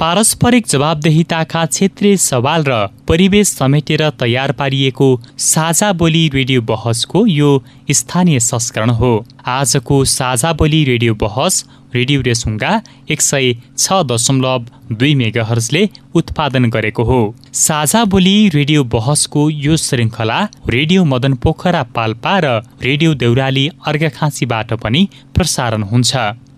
पारस्परिक जवाबदेहिताका क्षेत्रीय सवाल र परिवेश समेटेर तयार पारिएको साझा बोली रेडियो बहसको यो स्थानीय संस्करण हो। आजको साझा बोली रेडियो बहस रेडियो रेसुङ्गा एक सय छ दशमलव दुई मेगाहर्जले उत्पादन गरेको हो। साझा बोली रेडियो बहसको यो श्रृङ्खला रेडियो मदन पोखरा पाल्पा र रेडियो देउराली अर्घाखाँसीबाट पनि प्रसारण हुन्छ।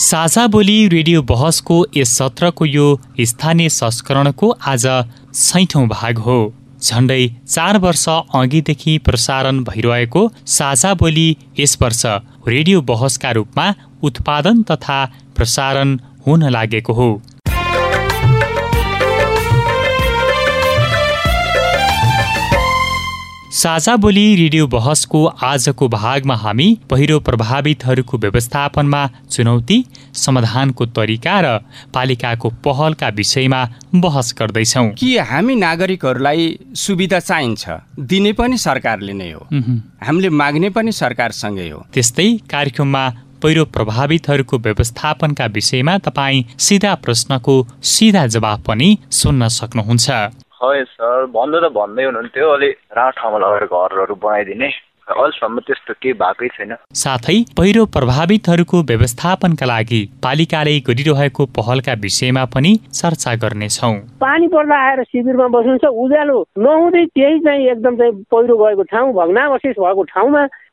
साझा बोली रेडियो बहसको यस सत्रको यो स्थानीय संस्करणको आज छैठौँ भाग हो। झन्डै चार वर्ष अघिदेखि प्रसारण भइरहेको साझा बोली यस वर्ष रेडियो बहसका रूपमा उत्पादन तथा प्रसारण हुन लागेको हो। साझा बोली रेडियो बहसको आजको भागमा हामी पहिरो प्रभावितहरूको व्यवस्थापनमा चुनौती समाधानको तरिका र पालिकाको पहलका विषयमा बहस गर्दैछौ। कि हामी नागरिकहरूलाई सुविधा चाहिन्छ? दिने पनि सरकारले नै हो। हामीले माग्ने पनि सरकारसँगै हो। त्यस्तै कार्यक्रममा पहिरो प्रभावितहरूको व्यवस्थापनका विषयमा तपाईँ सिधा प्रश्नको सिधा जवाब पनि सुन्न सक्नुहुन्छ। खै सर भन्नु त भन्दै हुनुहुन्थ्यो अलि राम्रो ठाउँमा लगेर घरहरू बनाइदिने। अहिलेसम्म त्यस्तो केही भएकै छैन। साथै पहिरो प्रभावितहरूको व्यवस्थापनका लागि पालिकाले गरिरहेको पहलका विषयमा पनि चर्चा गर्नेछौ। पानी पर्दा आएर शिविरमा बस्नुहुन्छ उज्यालो नहुँदै त्यही चाहिँ एकदम चाहिँ पहिरो गएको ठाउँ भग्नावशेष भएको ठाउँमा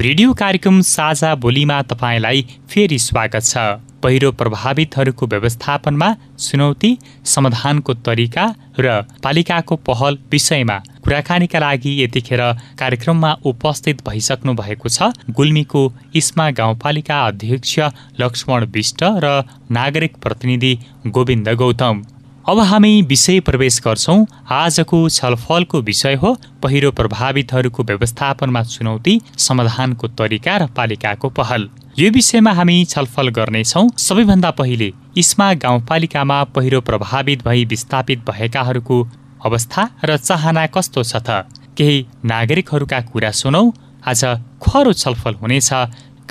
रेडियो कार्यक्रम साझा बोलीमा तपाईँलाई फेरि स्वागत छ। पहिरो प्रभावितहरूको व्यवस्थापनमा चुनौती समाधानको तरिका र पालिकाको पहल विषयमा कुराकानीका लागि यतिखेर कार्यक्रममा उपस्थित भइसक्नु भएको छ। गुल्मीको इस्मा गाउँपालिका अध्यक्ष लक्ष्मण विष्ट र नागरिक प्रतिनिधि गोविन्द गौतम। अब हामी विषय प्रवेश गर्छौँ। आजको छलफलको विषय हो पहिरो प्रभावितहरूको व्यवस्थापनमा चुनौती समाधानको तरिका र पालिकाको पहल। यो विषयमा हामी छलफल गर्नेछौँ। सबैभन्दा पहिले इस्मा गाउँपालिकामा पहिरो प्रभावित भई विस्थापित भएकाहरूको अवस्था र चाहना कस्तो छ त? केही नागरिकहरूका कुरा सुनौ। आज खरो छलफल हुनेछ।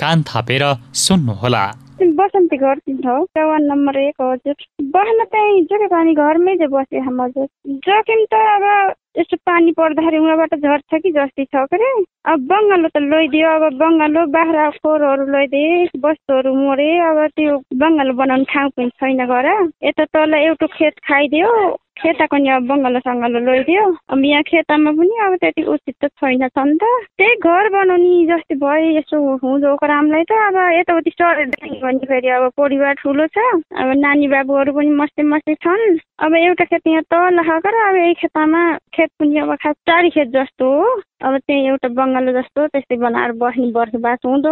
कान थापेर सुन्नुहोला। बसन्ती घर तिन वान नम्बर एक हजुर। बस्न चाहिँ जोके पानी घरमै चाहिँ बसे हजुर। जोखिम त अब यस्तो पानी पर्दाखेरि उहाँबाट झर्छ कि जस्तै छ के अब बङ्गालो त लैदियो अब बङ्गालो बाख्रा खोरहरू लैदिए वस्तुहरू मरे अब त्यो बङ्गालो बनाउने ठाउँ पनि छैन घर यता तल एउटा खेत खाइदियो। खेताको अब बङ्गालो सङ्गालो लैदियो। अब यहाँ खेतामा पनि अब त्यति उचित त छैन छ नि त। त्यही घर बनाउने जस्तै भयो यसो हुँदो रामलाई त। अब यताउति चढेर भने फेरि अब परिवार ठुलो छ। अब नानी बाबुहरू पनि मस्ते मस्ते छन्। अब एउटा खेत यहाँ तल खाएको र अब यही खेतामा खेत पनि अब खास चारी खेत जस्तो हो। अब त्यही एउटा बङ्गालो जस्तो त्यस्तै बनाएर बस्ने बसोबास हुँदो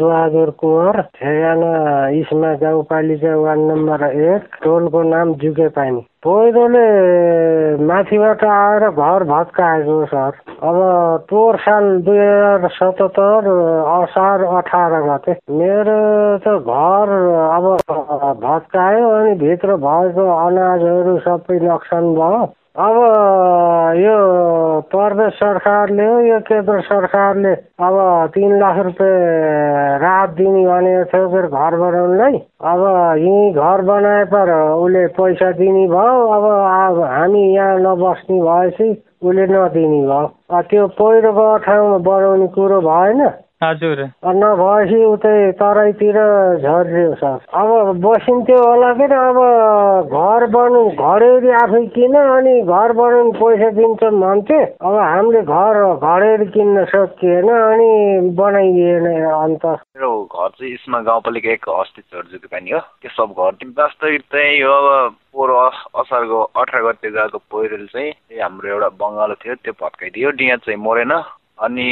बहादुर कुँवर इस्मा गाउँपालिका वार्ड नम्बर एक टोलको नाम जुके पानी पहिरोले माथिबाट आएर घर भत्काएको सर। अब पोहोर साल दुई हजार सतहत्तर असार अठार गते। मेरो त घर अब भत्कायो अनि भित्र भएको अनाजहरू सबै नोक्सान भयो। अब यो प्रदेश सरकारले हो यो केन्द्र सरकारले अब तिन लाख रुपियाँ राहत दिने भनेको थियो फेरि घर बनाउनुलाई। अब यहीँ घर बनाए पर उसले पैसा दिने भयो। अब हामी यहाँ नबस्ने भएपछि उसले नदिने भयो। त्यो पहिरोको ठाउँमा बनाउने कुरो भएन। हजुर। नभएपछि उतै तराईतिर झरियो सर अब बसिन्थ्यो होला के अब घर बनाउ घरेरी आफै किन अनि घर बनाउनु पैसा दिन्छ भन्थे। अब हामीले घर घरेरी किन्न सकिएन अनि बनाइदिएन अन्त। मेरो घर चाहिँ यसमा गाउँपालिका एक अस्ति चर्जुको पानी हो। त्यो सब घर वास्तविक चाहिँ यो अब पोहोर असारको अठार गते गएको पहिरोले चाहिँ हाम्रो एउटा बङ्गालो थियो त्यो भत्काइदियो। डिया चाहिँ मरेन। अनि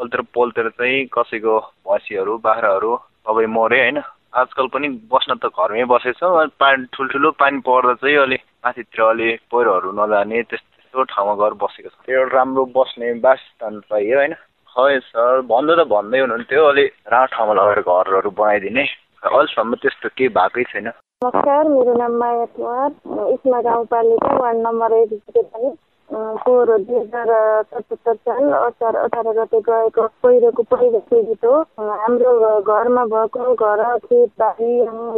पोलतिर पोलतिर चाहिँ कसैको भैँसीहरू बाख्राहरू सबै मऱ्यो होइन। आजकल पनि बस्न त घरमै बसेछ पानी ठुल्ठुलो पानी पर्दा चाहिँ अलिक माथितिर अलि पहिरोहरू नजाने त्यस्तो ठाउँमा गएर बसेको छ। त्यो एउटा राम्रो बस्ने बासस्थान चाहियो होइन। खै सर भन्नु त भन्दै हुनुहुन्थ्यो अलिक राम्रो ठाउँमा लगेर घरहरू बनाइदिने। अहिलेसम्म त्यस्तो केही भएकै छैन। नमस्कार मेरो नाम माया कुमार। इस्मा गाउँपालिका वार्ड नम्बर एक पोहोर दुई हजार सतहत्तर साल असार अठार गते गएको पहिरोको पहिरो पीडित हो। हाम्रो घरमा भएको घर खेत बारी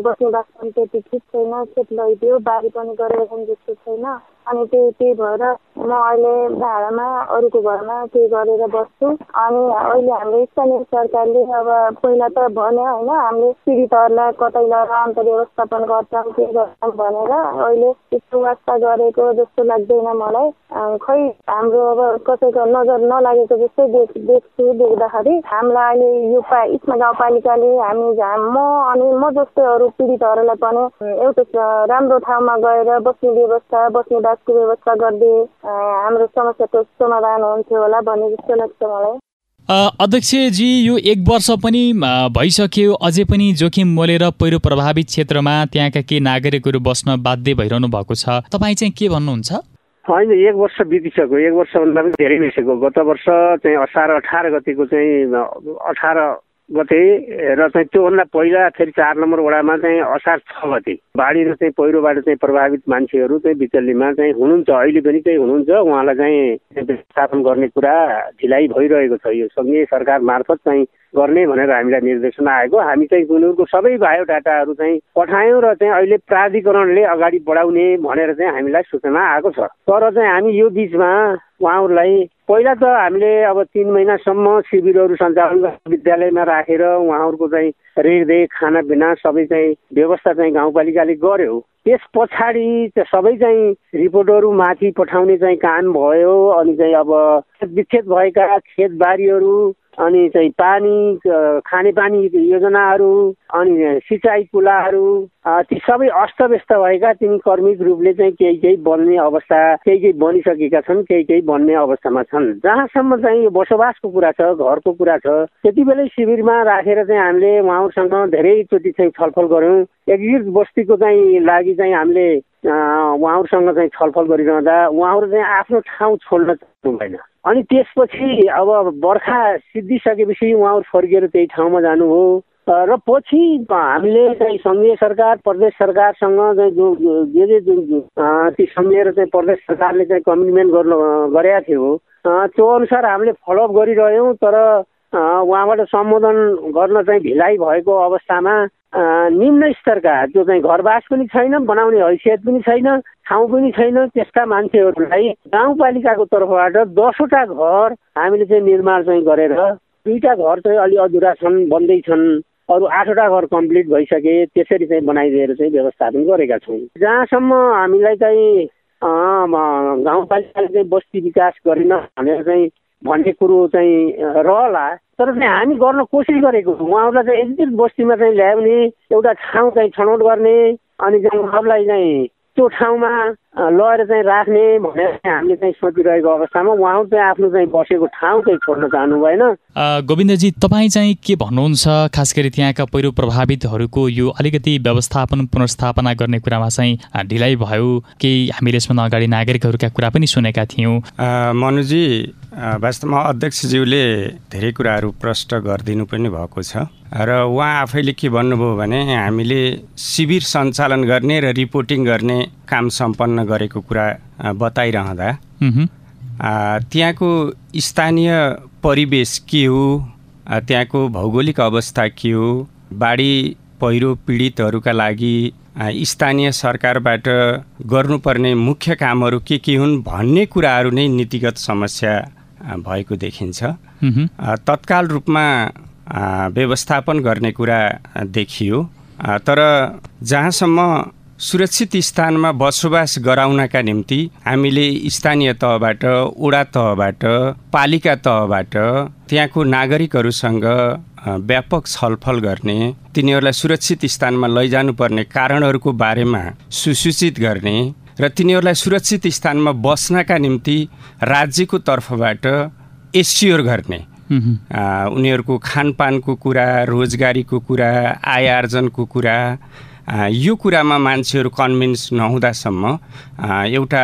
बस्ने बास पनि त्यति ठिक छैन। खेत लैदियो बारी पनि गरेर जस्तो छैन अनि त्यही त्यही भएर म अहिले भाडामा अरूको घरमा केही गरेर बस्छु। अनि अहिले हाम्रो स्थानीय सरकारले अब पहिला त भन्यो होइन हामीले पीडितहरूलाई कतै लगेर अन्त व्यवस्थापन गर्छौँ के गर्छौँ भनेर अहिले त्यस्तो वास्ता गरेको जस्तो लाग्दैन मलाई। खै हाम्रो अब कसैको नजर नलागेको जस्तै देख देख्छु देख्दाखेरि हामीलाई अहिले यो पा इस्मा गाउँपालिकाले हामी म अनि म जस्तै अरू पीडितहरूलाई पनि एउटा राम्रो ठाउँमा गएर बस्ने व्यवस्था बस्ने बासको व्यवस्था गरिदिए हाम्रो समस्याको समाधान हुन्थ्यो होला भन्ने जस्तो लाग्छ मलाई। अध्यक्षजी यो एक वर्ष पनि भइसक्यो। अझै पनि जोखिम मोलेर पहिरो प्रभावित क्षेत्रमा त्यहाँका केही नागरिकहरू बस्न बाध्य भइरहनु भएको छ। तपाईँ चाहिँ के भन्नुहुन्छ? होइन एक वर्ष बितिसक्यो। एक वर्षभन्दा पनि धेरै भइसक्यो गत वर्ष चाहिँ असार अठार गतिको चाहिँ अठार गते र चाहिँ त्योभन्दा पहिला फेरि चार नम्बर वडामा चाहिँ असार छ गते। बाढी र चाहिँ पहिरोबाट चाहिँ प्रभावित मान्छेहरू चाहिँ बिचल्लीमा चाहिँ हुनुहुन्छ। अहिले पनि चाहिँ हुनुहुन्छ। उहाँलाई चाहिँ व्यवस्थापन गर्ने कुरा ढिलाइ भइरहेको छ। यो सङ्घीय सरकार मार्फत चाहिँ गर्ने भनेर हामीलाई निर्देशन आएको। हामी चाहिँ उनीहरूको सबै बायोडाटाहरू चाहिँ पठायौँ र चाहिँ अहिले प्राधिकरणले अगाडि बढाउने भनेर चाहिँ हामीलाई सूचना आएको छ। तर चाहिँ हामी यो बिचमा उहाँहरूलाई पहिला त हामीले अब तिन महिनासम्म शिविरहरू सञ्चालन विद्यालयमा राखेर उहाँहरूको चाहिँ रेखदेख खानापिना सबै चाहिँ व्यवस्था चाहिँ गाउँपालिकाले गर्यो। त्यस पछाडि सबै चाहिँ रिपोर्टहरू माथि पठाउने चाहिँ काम भयो अनि चाहिँ अब विच्छेद भएका खेतबारीहरू अनि चाहिँ पानी खानेपानी योजनाहरू अनि सिँचाइ कुलाहरू ती सबै अस्तव्यस्त भएका तिनी कर्मिक रूपले चाहिँ केही केही बन्ने अवस्था केही केही बनिसकेका छन् केही केही बन्ने अवस्थामा छन्। जहाँसम्म चाहिँ यो बसोबासको कुरा छ घरको कुरा छ त्यति बेलै शिविरमा राखेर चाहिँ हामीले उहाँहरूसँग धेरैचोटि चाहिँ छलफल गऱ्यौँ। एकीकृत बस्तीको चाहिँ लागि चाहिँ हामीले उहाँहरूसँग चाहिँ छलफल गरिरहँदा उहाँहरू चाहिँ आफ्नो ठाउँ छोड्न चाहनु भएन अनि त्यसपछि अब बर्खा सिद्धिसकेपछि उहाँहरू फर्किएर त्यही ठाउँमा जानुभयो। र पछि हामीले चाहिँ सङ्घीय सरकार प्रदेश सरकारसँग चाहिँ जो जे जे जुन ती सम्झेर चाहिँ प्रदेश सरकारले चाहिँ कमिटमेन्ट गर्नु गरेका थियो। त्यो अनुसार हामीले फलोअप गरिरह्यौँ तर उहाँबाट सम्बोधन गर्न चाहिँ ढिलाइ भएको अवस्थामा निम्न स्तरका जो चाहिँ घरवास पनि छैन बनाउने हैसियत पनि छैन ठाउँ पनि छैन त्यसका मान्छेहरूलाई गाउँपालिकाको तर्फबाट दसवटा घर हामीले चाहिँ निर्माण चाहिँ गरेर दुईवटा घर चाहिँ अलि अधुरा छन् बन्दै छन्। अरू आठवटा घर कम्प्लिट भइसके त्यसरी चाहिँ बनाइदिएर चाहिँ व्यवस्थापन गरेका छौँ। जहाँसम्म हामीलाई चाहिँ गाउँपालिकाले चाहिँ बस्ती विकास गरेन भनेर चाहिँ भन्ने कुरो चाहिँ रहला। तर चाहिँ हामी गर्न कोसिस गरेको उहाँहरूलाई चाहिँ एजुकेट बस्तीमा चाहिँ ल्याउने एउटा ठाउँ चाहिँ छनौट गर्ने अनि चाहिँ उहाँहरूलाई चाहिँ त्यो ठाउँमा लगेर चाहिँ राख्ने भनेर हामीले चाहिँ सोचिरहेको अवस्थामा उहाँहरू चाहिँ आफ्नो चाहिँ बसेको ठाउँ चाहिँ छोड्न चाहनु भएन गोविन्दजी तपाईँ चाहिँ के भन्नुहुन्छ? खास गरी त्यहाँका पहिरो प्रभावितहरूको यो अलिकति व्यवस्थापन पुनर्स्थापना गर्ने कुरामा चाहिँ ढिलाइ भयो? केही हामीले यसभन्दा अगाडि नागरिकहरूका कुरा पनि सुनेका थियौँ। मनुजी वास्तवमा अध्यक्षज्यूले धेरै कुराहरू प्रष्ट गरिदिनु पनि भएको छ। र उहाँ आफैले के भन्नुभयो भने हामीले शिविर सञ्चालन गर्ने र रिपोर्टिङ गर्ने काम सम्पन्न गरेको कुरा बताइरहँदा। त्यहाँको स्थानीय परिवेश के हो? त्यहाँको भौगोलिक अवस्था के हो? बाढी पहिरो पीडितहरूका लागि स्थानीय सरकारबाट गर्नुपर्ने मुख्य कामहरू के के हुन् भन्ने कुराहरू नै नीतिगत समस्या भएको देखिन्छ। तत्काल रूपमा व्यवस्थापन गर्ने कुरा देखियो। तर जहाँसम्म सुरक्षित स्थानमा बसोबास गराउनका निम्ति हामीले स्थानीय तहबाट वडा तहबाट पालिका तहबाट त्यहाँको नागरिकहरूसँग व्यापक छलफल गर्ने तिनीहरूलाई सुरक्षित स्थानमा लैजानुपर्ने कारणहरूको बारेमा सुसूचित गर्ने र तिनीहरूलाई सुरक्षित स्थानमा बस्नका निम्ति राज्यको तर्फबाट एस्योर गर्ने। उनीहरूको खानपानको कुरा रोजगारीको कुरा आय आर्जनको कुरा यो कुरामा मान्छेहरू कन्भिन्स नहुँदासम्म एउटा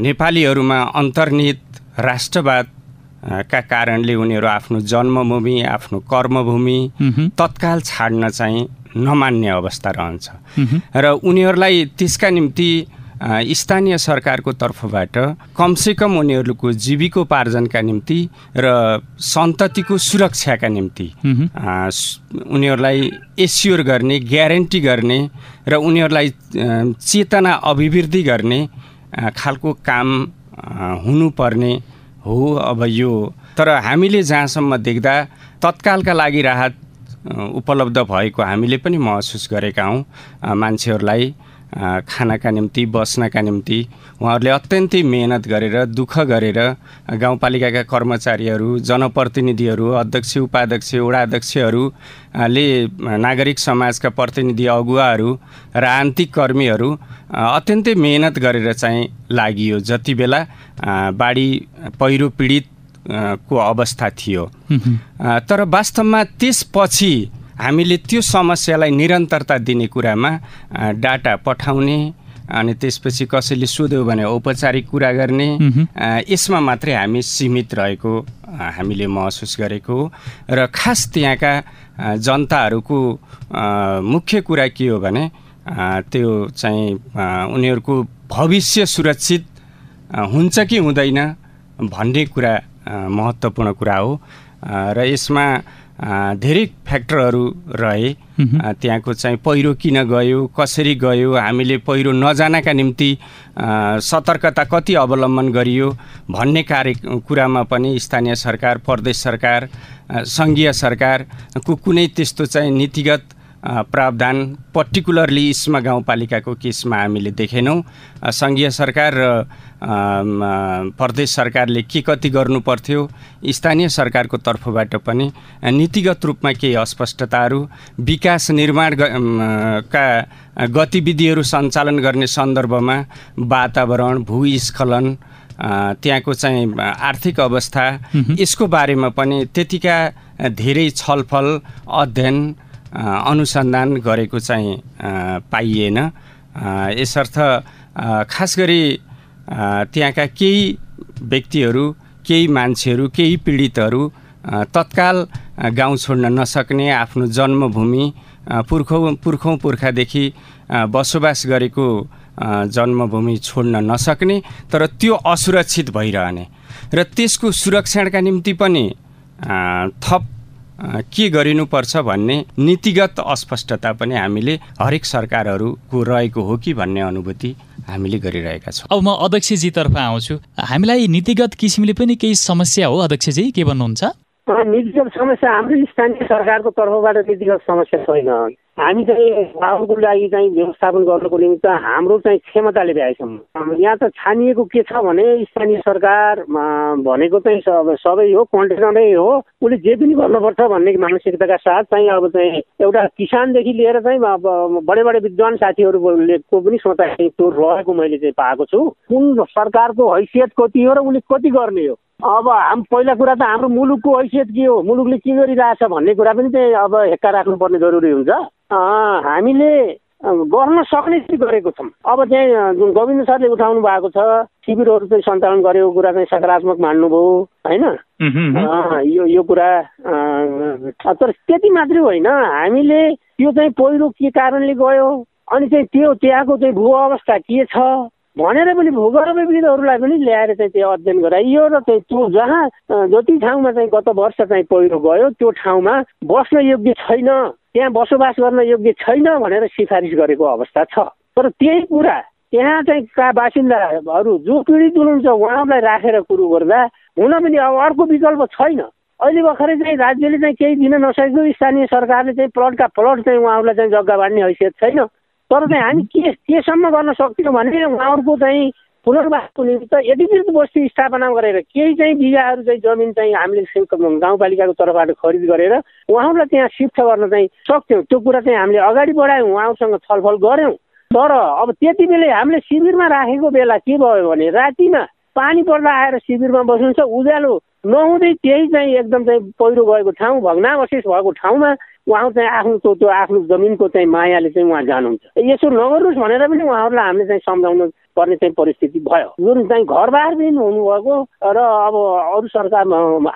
नेपालीहरूमा अन्तर्निहित राष्ट्रवाद का कारणले उनीहरू आफ्नो जन्मभूमि आफ्नो कर्मभूमि तत्काल छाड्न चाहिँ नमान्ने अवस्था रहन्छ। र उनीहरूलाई त्यसका निम्ति स्थानीय सरकारको तर्फबाट कमसेकम उनीहरूको जीविकोपार्जनका निम्ति र सन्ततिको सुरक्षाका निम्ति उनीहरूलाई एस्योर गर्ने ग्यारेन्टी गर्ने र उनीहरूलाई चेतना अभिवृद्धि गर्ने खालको काम हुनुपर्ने हो अब यो। तर हामीले जहाँसम्म देख्दा तत्कालका लागि राहत उपलब्ध भएको हामीले पनि महसुस गरेका हौँ मान्छेहरूलाई। खानाका निम्ति बस्नका निम्ति उहाँहरूले अत्यन्तै मेहनत गरेर दुःख गरेर गाउँपालिकाका कर्मचारीहरू जनप्रतिनिधिहरू अध्यक्ष उपाध्यक्ष वडाध्यक्षहरूले नागरिक समाजका प्रतिनिधि अगुवाहरू र आन्तरिक कर्मीहरू अत्यन्तै मेहनत गरेर चाहिँ लागि जति बेला बाढी पहिरो पीडित को अवस्था थियो। तर वास्तवमा त्यसपछि हामीले त्यो समस्यालाई निरन्तरता दिने कुरामा डाटा पठाउने अनि त्यसपछि कसैले सोध्यो भने औपचारिक कुरा गर्ने यसमा मात्रै हामी सीमित रहेको हामीले महसुस गरेको र खास त्यहाँका जनताहरूको मुख्य कुरा के हो भने त्यो चाहिँ उनीहरूको भविष्य सुरक्षित हुन्छ कि हुँदैन भन्ने कुरा महत्त्वपूर्ण कुरा हो। र यसमा धेरै फ्याक्टरहरू रहे। त्यहाँको चाहिँ पहिरो किन गयो कसरी गयो हामीले पहिरो नजानका निम्ति सतर्कता कति अवलम्बन गरियो भन्ने कार्य कुरामा पनि स्थानीय सरकार प्रदेश सरकार सङ्घीय सरकारको कुनै त्यस्तो चाहिँ नीतिगत प्रावधान पर्टिकुलरली इस्मा गाउँपालिकाको केसमा हामीले देखेनौँ। सङ्घीय सरकार र प्रदेश सरकारले के कति गर्नु पर्थ्यो स्थानीय सरकारको तर्फबाट पनि नीतिगत रूपमा केही अस्पष्टताहरू विकास निर्माण का गतिविधिहरू सञ्चालन गर्ने सन्दर्भमा वातावरण भूस्खलन त्यहाँको चाहिँ आर्थिक अवस्था यसको बारेमा पनि त्यतिका धेरै छलफल अध्ययन अनुसन्धान गरेको चाहिँ पाइएन। यसर्थ खास गरी त्यहाँका केही व्यक्तिहरू केही मान्छेहरू केही पीडितहरू तत्काल गाउँ छोड्न नसक्ने आफ्नो जन्मभूमि पुर्खौँ पुर्खौँ पुर्खादेखि बसोबास गरेको जन्मभूमि छोड्न नसक्ने तर त्यो असुरक्षित भइरहने। र त्यसको सुरक्षणका निम्ति पनि थप के गरिनुपर्छ भन्ने नीतिगत अस्पष्टता पनि हामीले हरेक सरकारहरूको रहेको हो कि भन्ने अनुभूति हामीले गरिरहेका छौँ। अब म अध्यक्षजीतर्फ आउँछु। हामीलाई नीतिगत किसिमले पनि केही समस्या हो? अध्यक्षजी के भन्नुहुन्छ? नीतिगत समस्या हाम्रो स्थानीय सरकारको तर्फबाट नीतिगत समस्या छैन। हामी चाहिँ गाउँको लागि चाहिँ व्यवस्थापन गर्नको निमित्त हाम्रो चाहिँ क्षमताले भ्याएछौँ यहाँ त छानिएको के छ भने स्थानीय सरकार भनेको चाहिँ सबै हो कन्टेनरै हो। उसले जे पनि गर्नुपर्छ भन्ने मानसिकताका साथ चाहिँ अब चाहिँ एउटा किसानदेखि लिएर चाहिँ बडे बडे विद्वान साथीहरूको पनि सोचा त्यो रहेको मैले चाहिँ पाएको छु। कुन सरकारको हैसियत कति हो र उसले कति गर्ने हो? अब हाम पहिला कुरा त हाम्रो मुलुकको हैसियत के हो? मुलुकले के गरिरहेछ भन्ने कुरा पनि चाहिँ अब हेक्का राख्नुपर्ने जरुरी हुन्छ। हामीले गर्न सक्ने चाहिँ गरेको छौँ। अब चाहिँ गोविन्द सरले उठाउनु भएको छ शिविरहरू चाहिँ सञ्चालन गरेको कुरा चाहिँ सकारात्मक मान्नुभयो होइन? यो यो कुरा तर त्यति मात्रै होइन। हामीले त्यो चाहिँ पहिरो के कारणले गयो अनि चाहिँ त्यो त्यहाँको चाहिँ भू अवस्था के छ भनेर पनि भूगर्भविदहरूलाई पनि ल्याएर चाहिँ त्यो अध्ययन गराइयो र चाहिँ त्यो जहाँ जति ठाउँमा चाहिँ गत वर्ष चाहिँ पहिरो गयो त्यो ठाउँमा बस्न योग्य छैन त्यहाँ बसोबास गर्न योग्य छैन भनेर सिफारिस गरेको अवस्था छ। तर त्यही कुरा त्यहाँ चाहिँ का बासिन्दाहरू जो पीडित हुनुहुन्छ उहाँहरूलाई राखेर कुरो गर्दा हुन पनि अब अर्को विकल्प छैन। अहिले भर्खरै चाहिँ राज्यले चाहिँ केही दिन नसकेको स्थानीय सरकारले चाहिँ प्लटका प्लट चाहिँ उहाँहरूलाई चाहिँ जग्गा बाँड्ने हैसियत छैन। तर चाहिँ हामी के केसम्म गर्न सक्छौँ भने उहाँहरूको चाहिँ पुनर्वासको निमित्त एकीकृत बस्ती स्थापना गरेर केही चाहिँ बिगाहरू चाहिँ जमिन चाहिँ हामीले गाउँपालिकाको तर्फबाट खरिद गरेर उहाँहरूलाई त्यहाँ सिफ्ट गर्न चाहिँ सक्थ्यौँ। त्यो कुरा चाहिँ हामीले अगाडि बढायौँ उहाँहरूसँग छलफल गऱ्यौँ। तर अब त्यति बेलै हामीले शिविरमा राखेको बेला के भयो भने रातिमा पानी पर्दा आएर शिविरमा बस्नुहुन्छ उज्यालो नहुँदै त्यही चाहिँ एकदम चाहिँ पहिरो गएको ठाउँ भग्नावशेष भएको ठाउँमा उहाँ चाहिँ आफ्नो त्यो त्यो आफ्नो जमिनको चाहिँ मायाले चाहिँ उहाँ जानुहुन्छ। यसो नगर्नुहोस् भनेर पनि उहाँहरूलाई हामीले चाहिँ सम्झाउनु पर्ने चाहिँ परिस्थिति भयो। जुन चाहिँ घरबारविहीन हुनुभएको र अब अरू सरकार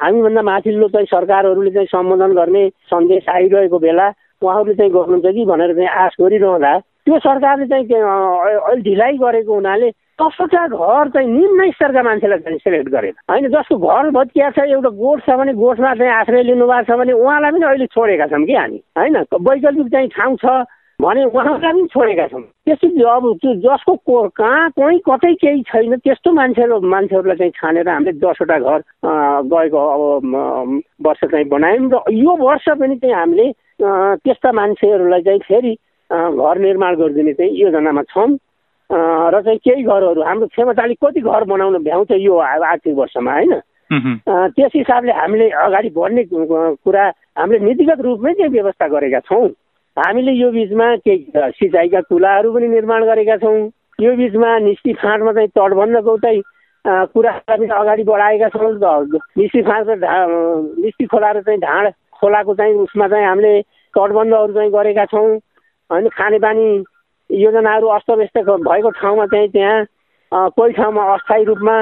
हामीभन्दा माथिल्लो चाहिँ सरकारहरूले चाहिँ सम्बोधन गर्ने सन्देश आइरहेको बेला उहाँहरूले चाहिँ गर्नुहुन्छ कि भनेर चाहिँ आश गरिरहँदा त्यो सरकारले चाहिँ अहिले ढिलाइ गरेको हुनाले दसवटा घर चाहिँ निम्न स्तरका मान्छेलाई चाहिँ सेलेक्ट गरेन। होइन जसको घर भत्किया छ एउटा गोठ छ भने गोठमा चाहिँ आश्रय लिनुभएको छ भने उहाँलाई पनि अहिले छोडेका छौँ कि हामी होइन? वैकल्पिक चाहिँ ठाउँ छ भने उहाँलाई पनि छोडेका छौँ। त्यसपछि अब त्यो जसको कहाँ कहीँ कतै केही छैन त्यस्तो मान्छेहरू मान्छेहरूलाई चाहिँ छानेर हामीले दसवटा घर गएको अब वर्ष चाहिँ बनायौँ र यो वर्ष पनि चाहिँ हामीले त्यस्ता मान्छेहरूलाई चाहिँ फेरि घर निर्माण गरिदिने चाहिँ योजनामा छौँ। र चाहिँ केही घरहरू हाम्रो क्षमताले कति घर बनाउन भ्याउँछ यो आर्थिक वर्षमा होइन? त्यस हिसाबले हामीले अगाडि बढ्ने कुरा हामीले नीतिगत रूपमै चाहिँ व्यवस्था गरेका छौँ। हामीले यो बिचमा केही सिँचाइका कुलाहरू पनि निर्माण गरेका छौँ। यो बिचमा निस्ती फाँटमा चाहिँ तटबन्धको चाहिँ कुरालाई पनि अगाडि बढाएका छौँ। निस्ती फाँट ढा निस्ती खोला र चाहिँ ढाँड खोलाको चाहिँ उसमा चाहिँ हामीले तटबन्धहरू चाहिँ गरेका छौँ। होइन खानेपानी योजनाहरू अस्तव्यस्त भएको ठाउँमा चाहिँ त्यहाँ कोही ठाउँमा अस्थायी रूपमा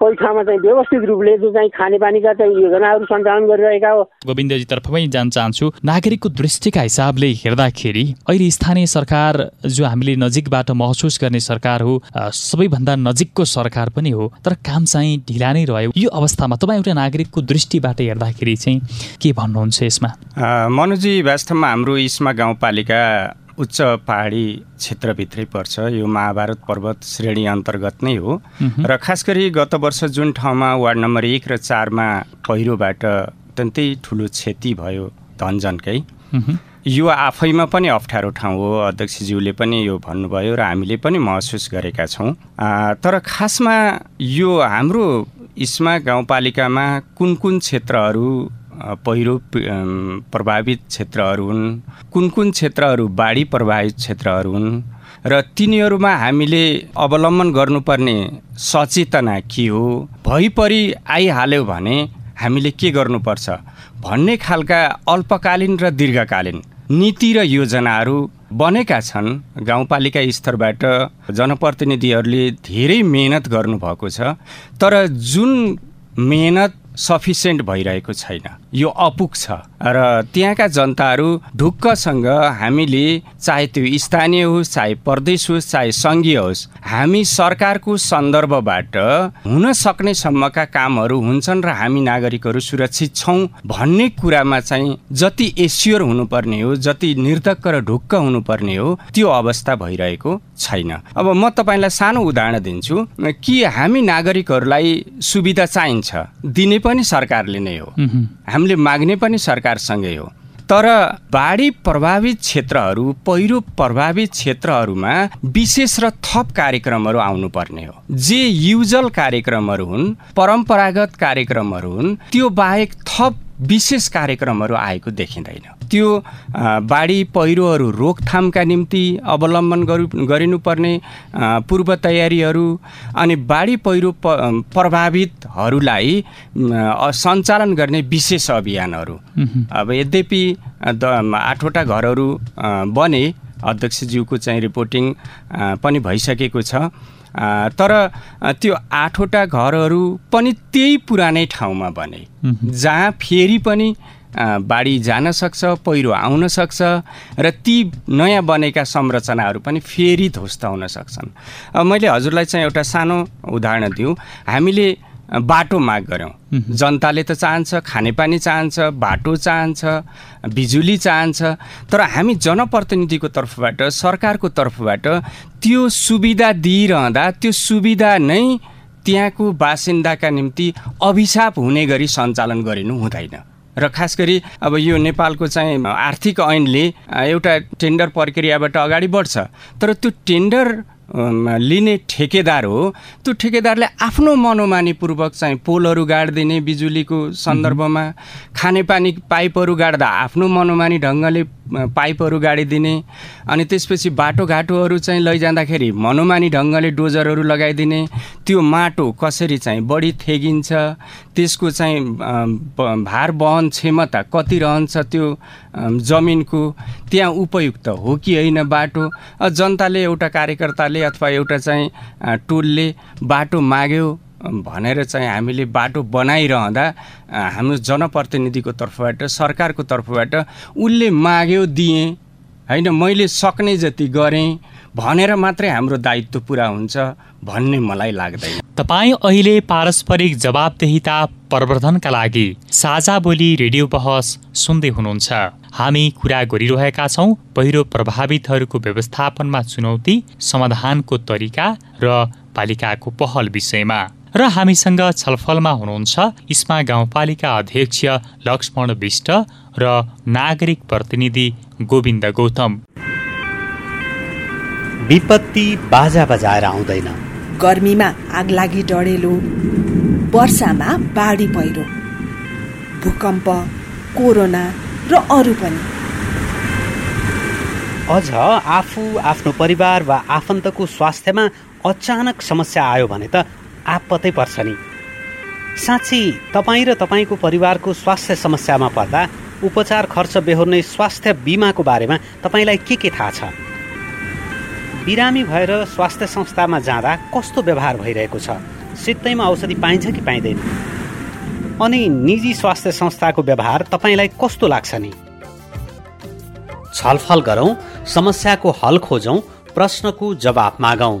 कोही ठाउँमा चाहिँ व्यवस्थित रूपले जो चाहिँ खानेपानीका चाहिँ योजनाहरू सञ्चालन गरिरहेका हो। गोविन्दजी तर्फमै जान चाहन्छु नागरिकको दृष्टिका हिसाबले हेर्दाखेरि अहिले स्थानीय सरकार जो हामीले नजिकबाट महसुस गर्ने सरकार हो सबैभन्दा नजिकको सरकार पनि हो तर काम चाहिँ ढिला नै रह्यो। यो अवस्थामा तपाईँ एउटा नागरिकको दृष्टिबाट हेर्दाखेरि चाहिँ के भन्नुहुन्छ यसमा? मनोजी वास्तवमा हाम्रो इस्मा गाउँपालिका उच्च पहाडी क्षेत्रभित्रै पर्छ। यो महाभारत पर्वत श्रेणी अन्तर्गत नै हो। र खास गरी गत वर्ष जुन ठाउँमा वार्ड नम्बर एक र चारमा पहिरोबाट अत्यन्तै ठुलो क्षति भयो धनजनकै। यो आफैमा पनि अप्ठ्यारो ठाउँ हो अध्यक्षज्यूले पनि यो भन्नुभयो र हामीले पनि महसुस गरेका छौँ। तर खासमा यो हाम्रो इस्मा गाउँपालिकामा कुन कुन क्षेत्रहरू पहिरो प्रभावित क्षेत्रहरू हुन्। कुन कुन क्षेत्रहरू बाढी प्रभावित क्षेत्रहरू हुन्? र तिनीहरूमा हामीले अवलम्बन गर्नुपर्ने सचेतना के हो? भइपरि आइहाल्यो भने हामीले के गर्नुपर्छ? भन्ने खालका अल्पकालीन र दीर्घकालीन नीति र योजनाहरू बनेका छन्। गाउँपालिका स्तरबाट जनप्रतिनिधिहरूले धेरै मेहनत गर्नुभएको छ। तर जुन मेहनत सफिसियन्ट भइरहेको छैन। यो अपुग छ र त्यहाँका जनताहरू ढुक्कसँग हामीले चाहे त्यो स्थानीय होस् चाहे प्रदेश होस् चाहे सङ्घीय होस् हामी सरकारको सन्दर्भबाट हुन सक्ने सम्मका कामहरू हुन्छन् र हामी नागरिकहरू सुरक्षित छौँ भन्ने कुरामा चाहिँ जति एस्योर हुनुपर्ने हो जति निर्धक्क र ढुक्क हुनुपर्ने हो त्यो अवस्था भइरहेको छैन। अब म तपाईँलाई सानो उदाहरण दिन्छु। कि हामी नागरिकहरूलाई सुविधा चाहिन्छ? दिने पनि सरकारले नै हो। हामीले माग्ने पनि सरकारसँगै हो। तर बाढी प्रभावित क्षेत्रहरू पहिरो प्रभावित क्षेत्रहरूमा विशेष र थप कार्यक्रमहरू आउनुपर्ने हो। जे युजल कार्यक्रमहरू हुन् परम्परागत कार्यक्रमहरू हुन् त्यो बाहेक थप विशेष कार्यक्रमहरू आएको देखिँदैन। त्यो बाढी पहिरोहरू रोकथामका निम्ति अवलम्बन गरु गरिनुपर्ने पूर्व तयारीहरू अनि बाढी पहिरो प प्रभावितहरूलाई सञ्चालन गर्ने विशेष अभियानहरू। अब यद्यपि आठवटा घरहरू बने अध्यक्षज्यूको चाहिँ रिपोर्टिङ पनि भइसकेको छ। तर त्यो आठवटा घरहरू पनि त्यही पुरानै ठाउँमा बने। जहाँ फेरि पनि बाढी जान सक्छ पहिरो आउन सक्छ र ती नयाँ बनेका संरचनाहरू पनि फेरि ध्वस्त हुन सक्छन् मैले हजुरलाई चाहिँ एउटा सानो उदाहरण दिउँ। हामीले बाटो माग गऱ्यौँ। जनताले त चाहन्छ खानेपानी चाहन्छ बाटो चाहन्छ बिजुली चाहन्छ तर हामी जनप्रतिनिधिको तर्फबाट सरकारको तर्फबाट त्यो सुविधा दिइरहँदा त्यो सुविधा नै त्यहाँको बासिन्दाका निम्ति अभिशाप हुने गरी सञ्चालन गरिनु हुँदैन। र खास गरी अब यो नेपालको चाहिँ आर्थिक ऐनले एउटा टेन्डर प्रक्रियाबाट अगाडि बढ्छ। तर त्यो टेन्डर लिने ठेकेदार हो त्यो ठेकेदारले आफ्नो मनोमानीपूर्वक चाहिँ पोलहरू गाडिदिने बिजुलीको सन्दर्भमा खानेपानी पाइपहरू गाड्दा आफ्नो मनोमानी ढङ्गले पाइपहरू गाडिदिने अनि त्यसपछि बाटोघाटोहरू चाहिँ लैजाँदाखेरि मनोमानी ढङ्गले डोजरहरू लगाइदिने। त्यो माटो कसरी चाहिँ बढी थेगिन्छ त्यसको चाहिँ भार वहन क्षमता कति रहन्छ त्यो जमिनको त्यहाँ उपयुक्त हो कि होइन बाटो? जनताले एउटा कार्यकर्ताले अथवा एउटा चाहिँ टोलले बाटो माग्यो भनेर चाहिँ हामीले बाटो बनाइरहँदा हाम्रो जनप्रतिनिधिको तर्फबाट सरकारको तर्फबाट उसले माग्यो दिएँ। होइन मैले सक्ने जति गरेँ भनेर मात्रै हाम्रो दायित्व पुरा हुन्छ भन्ने मलाई लाग्दैन। तपाईँ अहिले पारस्परिक जवाबदेहिता प्रवर्धनका लागि साझा बोली रेडियो बहस सुन्दै हुनुहुन्छ। हामी कुरा गरिरहेका छौँ पहिरो प्रभावितहरूको व्यवस्थापनमा चुनौती समाधानको तरिका र पालिकाको पहल विषयमा। र हामीसँग छलफलमा हुनुहुन्छ इस्मा गाउँपालिका अध्यक्ष लक्ष्मण विष्ट र नागरिक प्रतिनिधि गोविन्द गौतम। विपत्ति बाजा बजाएर आउँदैन। गर्मीमा आगलागी डढेलो वर्षामा बाढी पहिरो भूकम्प कोरोना र अरू पनि। अझ आफू आफ्नो परिवार वा आफन्तको स्वास्थ्यमा अचानक समस्या आयो भने त आपत्तै पर्छ नि। साँच्ची तपाईँ र तपाईँको परिवारको स्वास्थ्य समस्यामा पर्दा उपचार खर्च बेहोर्ने स्वास्थ्य बिमाको बारेमा तपाईँलाई के के थाहा छ? बिरामी भएर स्वास्थ्य संस्थामा जाँदा कस्तो व्यवहार भइरहेको छ? सित्तैमा औषधि पाइन्छ कि पाइँदैन? अनि निजी स्वास्थ्य संस्थाको व्यवहार तपाईँलाई कस्तो लाग्छ नि? छलफल गरौँ समस्याको हल खोजौँ प्रश्नको जवाफ मागौँ।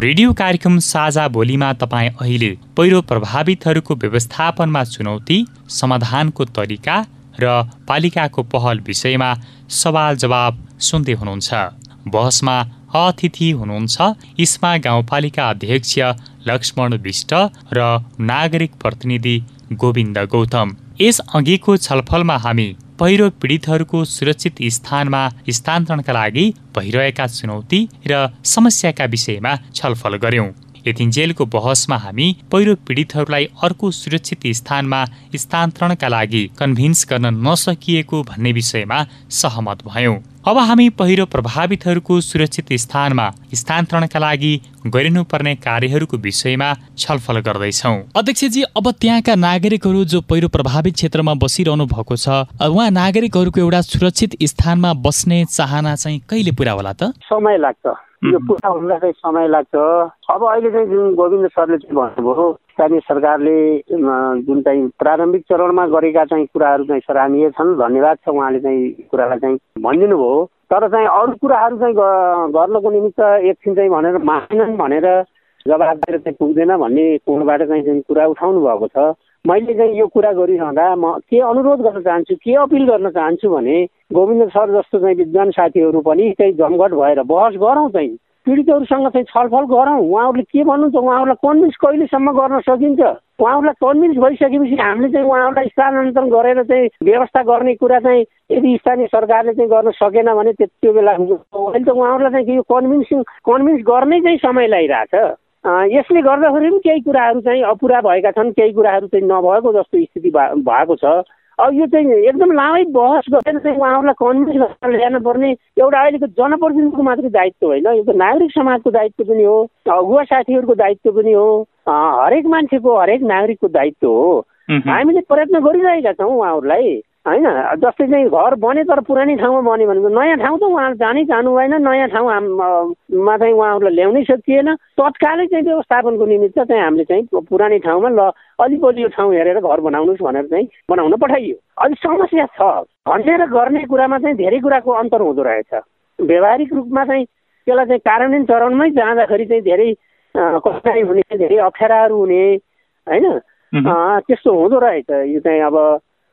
रेडियो कार्यक्रम साझा बोलीमा तपाईँ अहिले पहिरो प्रभावितहरूको व्यवस्थापनमा चुनौती समाधानको तरिका र पालिकाको पहल विषयमा सवाल जवाब सुन्दै हुनुहुन्छ। बहसमा अतिथि हुनुहुन्छ इस्मा गाउँपालिका अध्यक्ष लक्ष्मण विष्ट र नागरिक प्रतिनिधि गोविन्द गौतम। यस अघिको छलफलमा हामी पहिरो पीडितहरूको सुरक्षित स्थानमा स्थानान्तरणका लागि भइरहेका चुनौती र समस्याका विषयमा छलफल गर्यौं। यतिन्जेलको बहसमा हामी पहिरो पीडितहरूलाई अर्को सुरक्षित स्थानमा स्थानान्तरणका लागि कन्भिन्स गर्न नसकिएको भन्ने विषयमा सहमत भयौं। अब हामी पहिरो प्रभावितहरूको सुरक्षित स्थानमा स्थानान्तरणका लागि गरिनुपर्ने कार्यहरूको विषयमा छलफल गर्दैछौ। अध्यक्षजी अब त्यहाँका नागरिकहरू जो पहिरो प्रभावित क्षेत्रमा बसिरहनु भएको छ उहाँ नागरिकहरूको एउटा सुरक्षित स्थानमा बस्ने चाहना चाहिँ कहिले पुरा होला त? समय लाग्छ। यो पुरा हुनलाई चाहिँ समय लाग्छ। अब अहिले चाहिँ जुन गोविन्द सरले चाहिँ भन्नुभयो स्थानीय सरकारले जुन चाहिँ प्रारम्भिक चरणमा गरेका चाहिँ कुराहरू चाहिँ सराहनीय छन् धन्यवाद छ उहाँले चाहिँ कुरालाई चाहिँ भनिदिनु भयो तर चाहिँ अरू कुराहरू चाहिँ गर्नको निमित्त एकछिन चाहिँ भनेर मानेनन् भनेर जवाब दिएर चाहिँ पुग्दैन भन्ने कोणबाट चाहिँ जुन कुरा उठाउनु भएको छ मैले चाहिँ यो कुरा गरिरहँदा म के अनुरोध गर्न चाहन्छु के अपिल गर्न चाहन्छु भने गोविन्द सर जस्तो चाहिँ विद्वान साथीहरू पनि चाहिँ जमघट भएर बहस गरौँ चाहिँ। पीडितहरूसँग चाहिँ छलफल गरौँ। उहाँहरूले के भन्नुहुन्छ उहाँहरूलाई कन्भिन्स कहिलेसम्म गर्न सकिन्छ? उहाँहरूलाई कन्भिन्स भइसकेपछि हामीले चाहिँ उहाँहरूलाई स्थानान्तरण गरेर चाहिँ व्यवस्था गर्ने कुरा चाहिँ यदि स्थानीय सरकारले चाहिँ गर्न सकेन भने त्यो बेला अहिले त उहाँहरूलाई चाहिँ यो कन्भिन्सिङ कन्भिन्स गर्नै चाहिँ समय लगाइरहेछ यसले गर्दाखेरि पनि केही कुराहरू चाहिँ अपुरा भएका छन् केही कुराहरू चाहिँ नभएको जस्तो स्थिति भएको छ। अब यो चाहिँ एकदम लामै बहस गरेर चाहिँ उहाँहरूलाई कन्भिन्स गरेर ल्याउनु पर्ने एउटा अहिलेको जनप्रतिनिधिको मात्रै दायित्व होइन। यो त नागरिक समाजको दायित्व पनि हो अगुवा साथीहरूको दायित्व पनि हो हरेक मान्छेको हरेक नागरिकको दायित्व हो। हामीले प्रयत्न गरिरहेका छौँ उहाँहरूलाई। होइन जस्तै चाहिँ घर बने तर पुरानै ठाउँमा बन्यो भने नयाँ ठाउँ त उहाँहरू जानै जानु भएन नयाँ ठाउँमा चाहिँ उहाँहरूलाई ल्याउनै सकिएन। तत्कालै चाहिँ व्यवस्थापनको निमित्त चाहिँ हामीले चाहिँ पुरानै ठाउँमा ल अलिक बलियो ठाउँ हेरेर घर बनाउनुहोस् भनेर चाहिँ बनाउन पठाइयो। अलिक समस्या छ। भन्ने र गर्ने कुरामा चाहिँ धेरै कुराको अन्तर हुँदो रहेछ। व्यवहारिक रूपमा चाहिँ त्यसलाई चाहिँ कार्यान्वयन चरणमै जाँदाखेरि चाहिँ धेरै कठिनाइ हुने धेरै अप्ठ्याराहरू हुने होइन? त्यस्तो हुँदो रहेछ। यो चाहिँ अब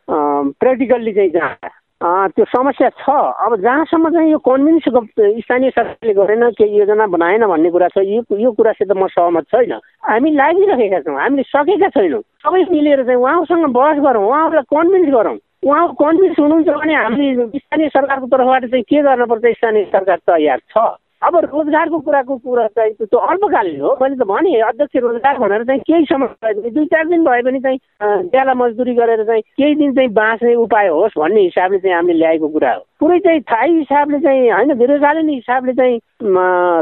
प्र्याक्टिकल्ली चाहिँ जहाँ त्यो समस्या छ। अब जहाँसम्म चाहिँ यो कन्भिन्स स्थानीय सरकारले गरेन केही योजना बनाएन भन्ने कुरा छ यो यो कुरासित म सहमत छैन। हामी लागिरहेका छौँ हामीले सकेका छैनौँ। सबै मिलेर चाहिँ उहाँसँग बहस गरौँ उहाँहरूलाई कन्भिन्स गरौँ। उहाँको कन्भिन्स हुनुहुन्छ भने हामीले स्थानीय सरकारको तर्फबाट चाहिँ के गर्नुपर्छ स्थानीय सरकार तयार छ। अब रोजगारको कुराको कुरा चाहिँ त्यो अल्पकालीन हो। मैले त भने अध्यक्ष रोजगार भनेर चाहिँ केही समय भए पनि दुई चार दिन भए पनि चाहिँ ज्याला मजदुरी गरेर चाहिँ केही दिन चाहिँ बाँच्ने उपाय होस् भन्ने हिसाबले चाहिँ हामीले ल्याएको कुरा हो। पुरै चाहिँ थाहै हिसाबले चाहिँ होइन दीर्घकालीन हिसाबले चाहिँ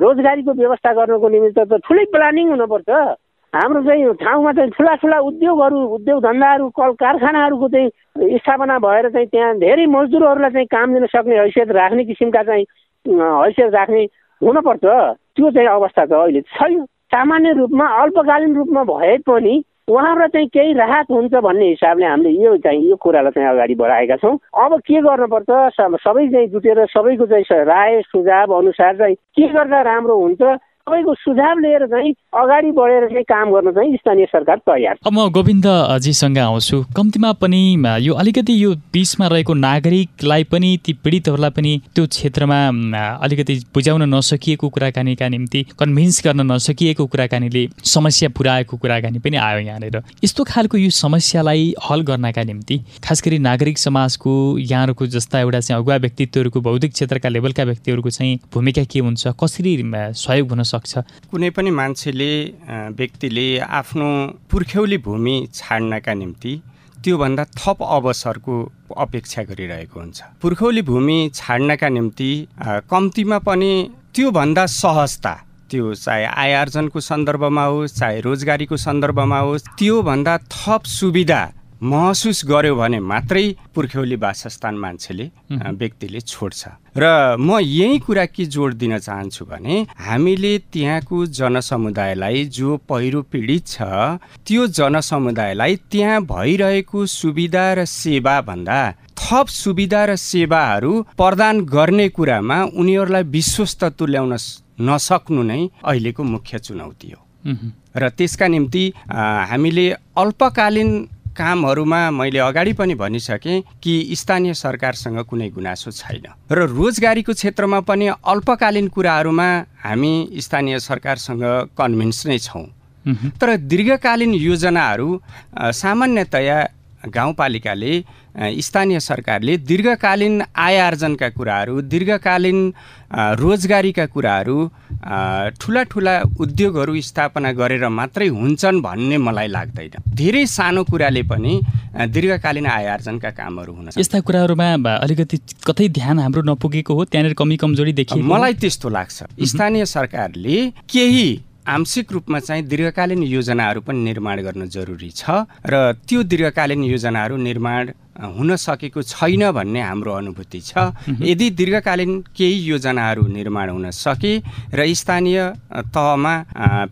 रोजगारीको व्यवस्था गर्नको निमित्त त ठुलै प्लानिङ हुनुपर्छ। हाम्रो चाहिँ ठाउँमा चाहिँ ठुला ठुला उद्योगहरू उद्योग धन्दाहरू कल कारखानाहरूको चाहिँ स्थापना भएर चाहिँ त्यहाँ धेरै मजदुरहरूलाई चाहिँ काम दिन सक्ने हैसियत राख्ने किसिमका चाहिँ हैसियत राख्ने हुनपर्छ। त्यो चाहिँ अवस्था त अहिले छैन। सामान्य रूपमा अल्पकालीन रूपमा भए पनि उहाँबाट चाहिँ केही राहत हुन्छ भन्ने हिसाबले हामीले यो चाहिँ यो कुरालाई चाहिँ अगाडि बढाएका छौँ। अब के गर्नुपर्छ? सबै चाहिँ जुटेर सबैको चाहिँ राय सुझाव अनुसार चाहिँ के गर्दा राम्रो हुन्छ? सबैको सुझाव लिएर चाहिँ अगाडि बढेर चाहिँ काम गर्न चाहिँ स्थानीय सरकार तयार म गोविन्दजीसँग आउँछु। कम्तीमा पनि यो अलिकति यो बिचमा रहेको नागरिकलाई पनि ती पीडितहरूलाई पनि त्यो क्षेत्रमा अलिकति बुझाउन नसकिएको कुराकानीका निम्ति कन्भिन्स गर्न नसकिएको कुराकानीले समस्या पुऱ्याएको कुराकानी पनि आयो यहाँनिर। यस्तो खालको यो समस्यालाई हल गर्नका निम्ति खास गरी नागरिक समाजको यहाँहरूको जस्ता एउटा चाहिँ अगुवा व्यक्तित्वहरूको बौद्धिक क्षेत्रका लेभलका व्यक्तिहरूको चाहिँ भूमिका के हुन्छ कसरी सहयोग हुन सक्छ? कुनै पनि मान्छेले व्यक्तिले आफ्नो पुर्ख्यौली भूमि छाड्नका निम्ति त्योभन्दा थप अवसरको अपेक्षा गरिरहेको हुन्छ। पुर्खौली भूमि छाड्नका निम्ति कम्तीमा पनि त्योभन्दा सहजता त्यो चाहे आय आर्जनको सन्दर्भमा होस् चाहे रोजगारीको सन्दर्भमा होस् त्योभन्दा थप सुविधा महसुस गर्यो भने मात्रै पुर्ख्यौली वासस्थान मान्छेले व्यक्तिले छोड्छ। र म यही कुरा के जोड दिन चाहन्छु भने हामीले त्यहाँको जनसमुदायलाई जो पहिरो पीडित छ त्यो जनसमुदायलाई त्यहाँ भइरहेको सुविधा र सेवा भन्दा थप सुविधा र सेवाहरू प्रदान गर्ने कुरामा उनीहरूलाई विश्वस्त तुल्याउन नसक्नु नै अहिलेको मुख्य चुनौती हो। र त्यसका निम्ति हामीले अल्पकालीन कामहरूमा मैले अगाडि पनि भनिसकेँ कि स्थानीय सरकारसँग कुनै गुनासो छैन। र रोजगारीको क्षेत्रमा पनि अल्पकालीन कुराहरूमा हामी स्थानीय सरकारसँग कन्भिन्स नै छौँ। तर दीर्घकालीन योजनाहरू सामान्यतया गाउँपालिकाले स्थानीय सरकारले दीर्घकालीन आय आर्जनका कुराहरू दीर्घकालीन रोजगारीका कुराहरू ठुला ठुला उद्योगहरू स्थापना गरेर मात्रै हुन्छन् भन्ने मलाई लाग्दैन। धेरै सानो कुराले पनि दीर्घकालीन आय आर्जनका कामहरू हुन यस्ता कुराहरूमा अलिकति कतै ध्यान हाम्रो नपुगेको हो त्यहाँनिर कमी कमजोरी देखियो मलाई त्यस्तो लाग्छ। स्थानीय सरकारले केही आंशिक रूपमा चाहिँ दीर्घकालीन योजनाहरू पनि निर्माण गर्न जरुरी छ र त्यो दीर्घकालीन योजनाहरू निर्माण हुन सकेको छैन भन्ने हाम्रो अनुभूति छ। यदि दीर्घकालीन केही योजनाहरू निर्माण हुन सके र स्थानीय तहमा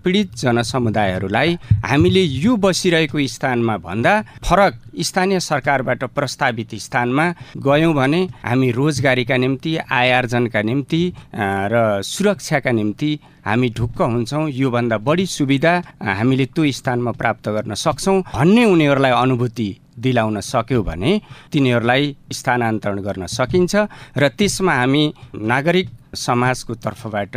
पीडित जनसमुदायहरूलाई हामीले यो बसिरहेको स्थानमा भन्दा फरक स्थानीय सरकारबाट प्रस्तावित स्थानमा गयौँ भने हामी रोजगारीका निम्ति आय आर्जनका निम्ति र सुरक्षाका निम्ति हामी ढुक्क हुन्छौँ योभन्दा बढी सुविधा हामीले त्यो स्थानमा प्राप्त गर्न सक्छौँ भन्ने उनीहरूलाई अनुभूति दिलाउन सक्यो भने तिनीहरूलाई स्थानान्तरण गर्न सकिन्छ र त्यसमा हामी नागरिक समाजको तर्फबाट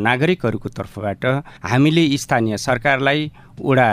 नागरिकहरूको तर्फबाट हामीले स्थानीय सरकारलाई वडा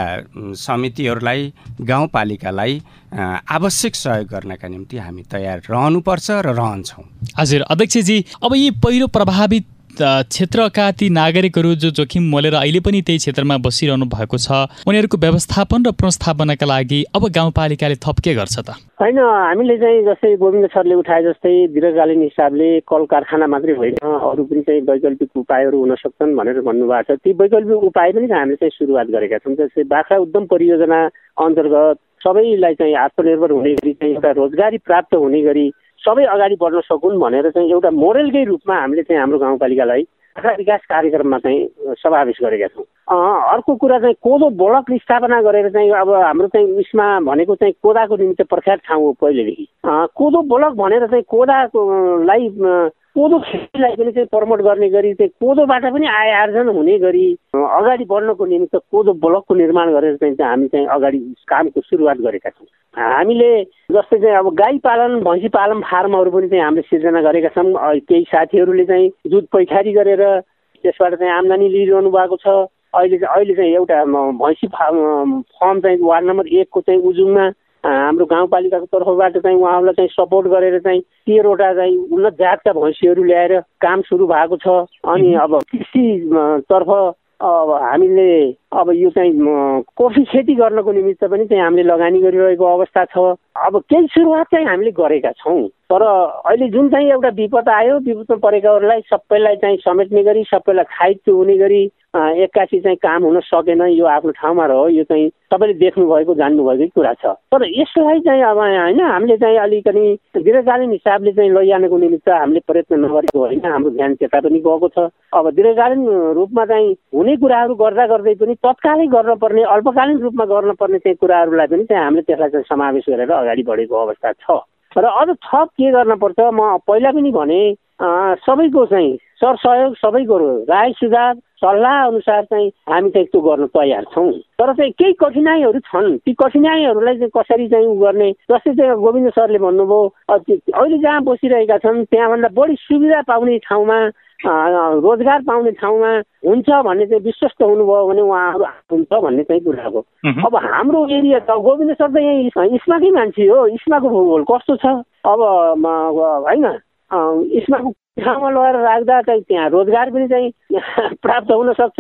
समितिहरूलाई गाउँपालिकालाई आवश्यक सहयोग गर्नका निम्ति हामी तयार रहनुपर्छ र रहन्छौँ। हजुर अध्यक्षजी अब यी पहिरो प्रभावित क्षेत्रका ती नागरिकहरू जो जोखिम मोलेर अहिले पनि त्यही क्षेत्रमा बसिरहनु भएको छ उनीहरूको व्यवस्थापन र पुनस्थापनाका लागि अब गाउँपालिकाले थप के गर्छ त। होइन हामीले चाहिँ जस्तै गोविन्द सरले उठाए जस्तै दीर्घकालीन हिसाबले कल कारखाना मात्रै होइन अरू पनि चाहिँ वैकल्पिक उपायहरू हुन सक्छन् भनेर भन्नुभएको छ। ती वैकल्पिक उपाय पनि हामीले चाहिँ सुरुवात गरेका छौँ। जस्तै बाख्रा उद्यम परियोजना अन्तर्गत सबैलाई चाहिँ आत्मनिर्भर हुने गरी चाहिँ एउटा रोजगारी प्राप्त हुने गरी सबै अगाडि बढ्न सकुन् भनेर चाहिँ एउटा मोडलकै रूपमा हामीले चाहिँ हाम्रो गाउँपालिकालाई विकास कार्यक्रममा चाहिँ समावेश गरेका छौँ। अर्को कुरा चाहिँ कोदो ब्लक स्थापना गरेर चाहिँ अब हाम्रो चाहिँ उयसमा भनेको चाहिँ कोदाको निमित्त प्रख्यात ठाउँ हो पहिलेदेखि। कोदो ब्लक भनेर चाहिँ कोदालाई कोदो खेतीलाई पनि चाहिँ प्रमोट गर्ने गरी चाहिँ कोदोबाट पनि आय आर्जन हुने गरी अगाडि बढ्नको निमित्त कोदो ब्लकको निर्माण गरेर चाहिँ हामी चाहिँ अगाडि कामको सुरुवात गरेका छौँ। हामीले जस्तै चाहिँ अब गाई पालन भैँसी पालन फार्महरू पनि चाहिँ हामीले सिर्जना गरेका छौँ। केही साथीहरूले चाहिँ दुध पैखारी गरेर त्यसबाट चाहिँ आम्दानी लिइरहनु भएको छ। अहिले चाहिँ अहिले चाहिँ एउटा भैँसी फार्म फर्म चाहिँ वार्ड नम्बर एकको चाहिँ उजुङमा हाम्रो गाउँपालिकाको तर्फबाट चाहिँ उहाँहरूलाई चाहिँ सपोर्ट गरेर चाहिँ तेह्रवटा चाहिँ उन्नत जातका भैँसीहरू ल्याएर काम सुरु भएको छ। अनि अब कृषितर्फ अब हामीले अब यो चाहिँ कफी खेती गर्नको निमित्त पनि चाहिँ हामीले लगानी गरिरहेको अवस्था छ। अब केही सुरुवात चाहिँ हामीले गरेका छौँ। तर अहिले जुन चाहिँ एउटा विपद आयो विपदमा परेकाहरूलाई सबैलाई चाहिँ समेट्ने गरी सबैलाई खाइत्य हुने गरी एक्कासी चाहिँ काम हुन सकेन यो आफ्नो ठाउँमा रह्यो यो चाहिँ तपाईँले देख्नुभएको जान्नुभएकै कुरा छ। तर यसलाई चाहिँ अब होइन हामीले चाहिँ अलिकति दीर्घकालीन हिसाबले चाहिँ लैजानको निमित्त हामीले प्रयत्न नगरेको होइन हाम्रो ध्यान त्यता पनि गएको छ। अब दीर्घकालीन रूपमा चाहिँ हुने कुराहरू गर्दा गर्दै पनि तत्कालै गर्नुपर्ने अल्पकालीन रूपमा गर्नुपर्ने चाहिँ कुराहरूलाई पनि चाहिँ हामीले त्यसलाई चाहिँ समावेश गरेर अगाडि बढेको अवस्था छ। र अझ थप के गर्न पर्छ म पहिला पनि भने सबैको चाहिँ सरसहयोग सबैको राय सुझाव सल्लाह अनुसार चाहिँ हामी चाहिँ त्यो गर्न तयार छौँ। तर चाहिँ केही कठिनाइहरू छन्। ती कठिनाइहरूलाई चाहिँ कसरी चाहिँ उ गर्ने? जस्तै चाहिँ गोविन्द सरले भन्नुभयो अहिले जहाँ बसिरहेका छन् त्यहाँभन्दा बढी सुविधा पाउने ठाउँमा रोजगार पाउने ठाउँमा हुन्छ भन्ने चाहिँ विश्वस्त हुनुभयो भने उहाँहरू हुन्छ भन्ने चाहिँ कुरा हो। अब हाम्रो एरिया त गोविन्द सर त यहीँ इस्माकै मान्छे हो। इस्माको भूगोल कस्तो छ? अब होइन। इस्माको ठाउँमा लगेर राख्दा चाहिँ त्यहाँ रोजगार पनि चाहिँ प्राप्त हुन सक्छ।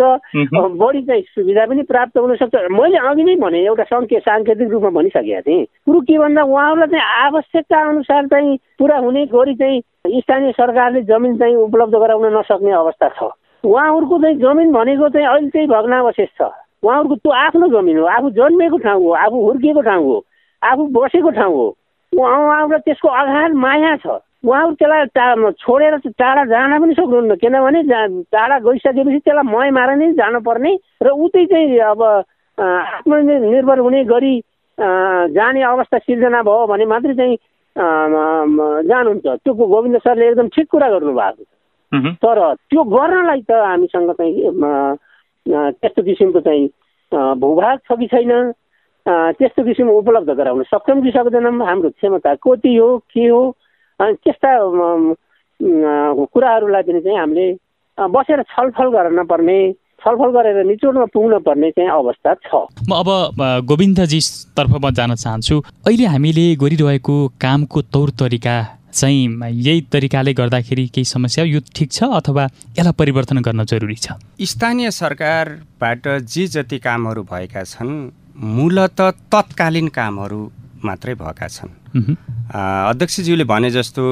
बढी चाहिँ सुविधा पनि प्राप्त हुन सक्छ। मैले अघि नै भने एउटा सङ्के साङ्केतिक रूपमा भनिसकेका थिएँ। कुरो के भन्दा उहाँहरूलाई चाहिँ आवश्यकता अनुसार चाहिँ पुरा हुने गरी चाहिँ स्थानीय सरकारले जमिन चाहिँ उपलब्ध गराउन नसक्ने अवस्था छ। उहाँहरूको चाहिँ जमिन भनेको चाहिँ अहिले चाहिँ भग्नावशेष छ। उहाँहरूको त्यो आफ्नो जमिन हो आफू जन्मेको ठाउँ हो आफू हुर्किएको ठाउँ हो आफू बसेको ठाउँ हो। उहाँहरूलाई त्यसको आधार माया छ। उहाँहरू त्यसलाई टा छोडेर टाढा जान पनि सक्नुहुन्न। किनभने टाढा गइसकेपछि त्यसलाई मय मार नै जानुपर्ने र उतै चाहिँ अब आत्मनिर्भर हुने गरी जाने अवस्था सिर्जना भयो भने मात्रै चाहिँ जानुहुन्छ। त्यो गोविन्द सरले एकदम ठिक कुरा गर्नुभएको छ। तर त्यो गर्नलाई त हामीसँग चाहिँ त्यस्तो किसिमको चाहिँ भूभाग छ कि छैन? त्यस्तो किसिम उपलब्ध गराउन सक्छौँ कि सक्दैनौँ हाम्रो क्षमता कति हो के हो? त्यस्ता कुराहरूलाई पनि चाहिँ हामीले बसेर छलफल गर्न पर्ने छलफल गरेर निचोडमा पुग्न पर्ने चाहिँ अवस्था छ। म अब गोविन्दजी तर्फमा जान चाहन्छु अहिले हामीले गरिरहेको कामको तौर तरिका चाहिँ यही तरिकाले गर्दाखेरि केही समस्या यो ठिक छ अथवा यसलाई परिवर्तन गर्न जरुरी छ? स्थानीय सरकारबाट जे जति कामहरू भएका छन् मूलत तत्कालीन कामहरू मात्रै भएका छन्। अध्यक्षज्यूले भने जस्तो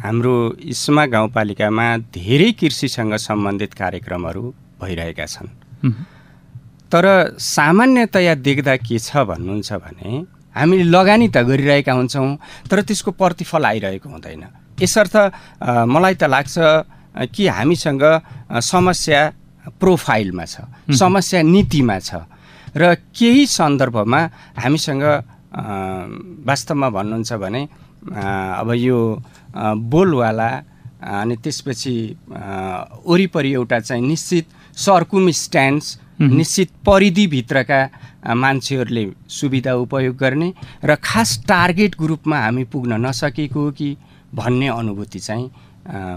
हाम्रो इस्मा गाउँपालिकामा धेरै कृषिसँग सम्बन्धित कार्यक्रमहरू भइरहेका छन्। तर सामान्यतया देख्दा के छ भन्नुहुन्छ भने हामीले लगानी त गरिरहेका हुन्छौँ तर त्यसको प्रतिफल आइरहेको हुँदैन। यसर्थ मलाई त लाग्छ कि हामीसँग समस्या प्रोफाइलमा छ समस्या नीतिमा छ र केही सन्दर्भमा हामीसँग वास्तवमा भन्नुहुन्छ भने अब यो बोलवाला अनि त्यसपछि वरिपरि एउटा चाहिँ निश्चित सर्कुम स्ट्यान्ड्स निश्चित परिधिभित्रका मान्छेहरूले सुविधा उपयोग गर्ने र खास टार्गेट ग्रुपमा हामी पुग्न नसकेको हो कि भन्ने अनुभूति चाहिँ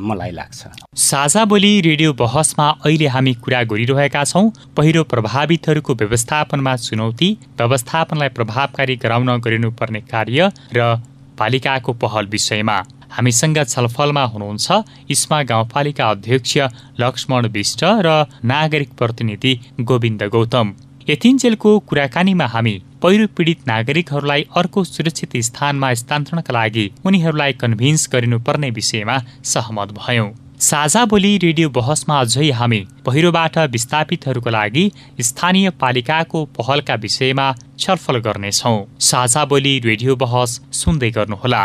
मलाई लाग्छ। साझा बोली रेडियो बहसमा अहिले हामी कुरा गरिरहेका छौँ। पहिरो प्रभावितहरूको व्यवस्थापनमा चुनौती व्यवस्थापनलाई प्रभावकारी गराउन गरिनुपर्ने कार्य र पालिकाको पहल विषयमा। हामीसँग छलफलमा हुनुहुन्छ इस्मा गाउँपालिका अध्यक्ष लक्ष्मण विष्ट र नागरिक प्रतिनिधि गोविन्द गौतम। यतिन्जेलको कुराकानीमा हामी पहिरो पीडित नागरिकहरूलाई अर्को सुरक्षित स्थानमा स्थानान्तरणका लागि उनीहरूलाई कन्भिन्स गरिनुपर्ने विषयमा सहमत भयौँ। साझा बोली रेडियो बहसमा अझै हामी पहिरोबाट विस्थापितहरूको लागि स्थानीय पालिकाको पहलका विषयमा छलफल गर्नेछौँ। साझा बोली रेडियो बहस सुन्दै गर्नुहोला।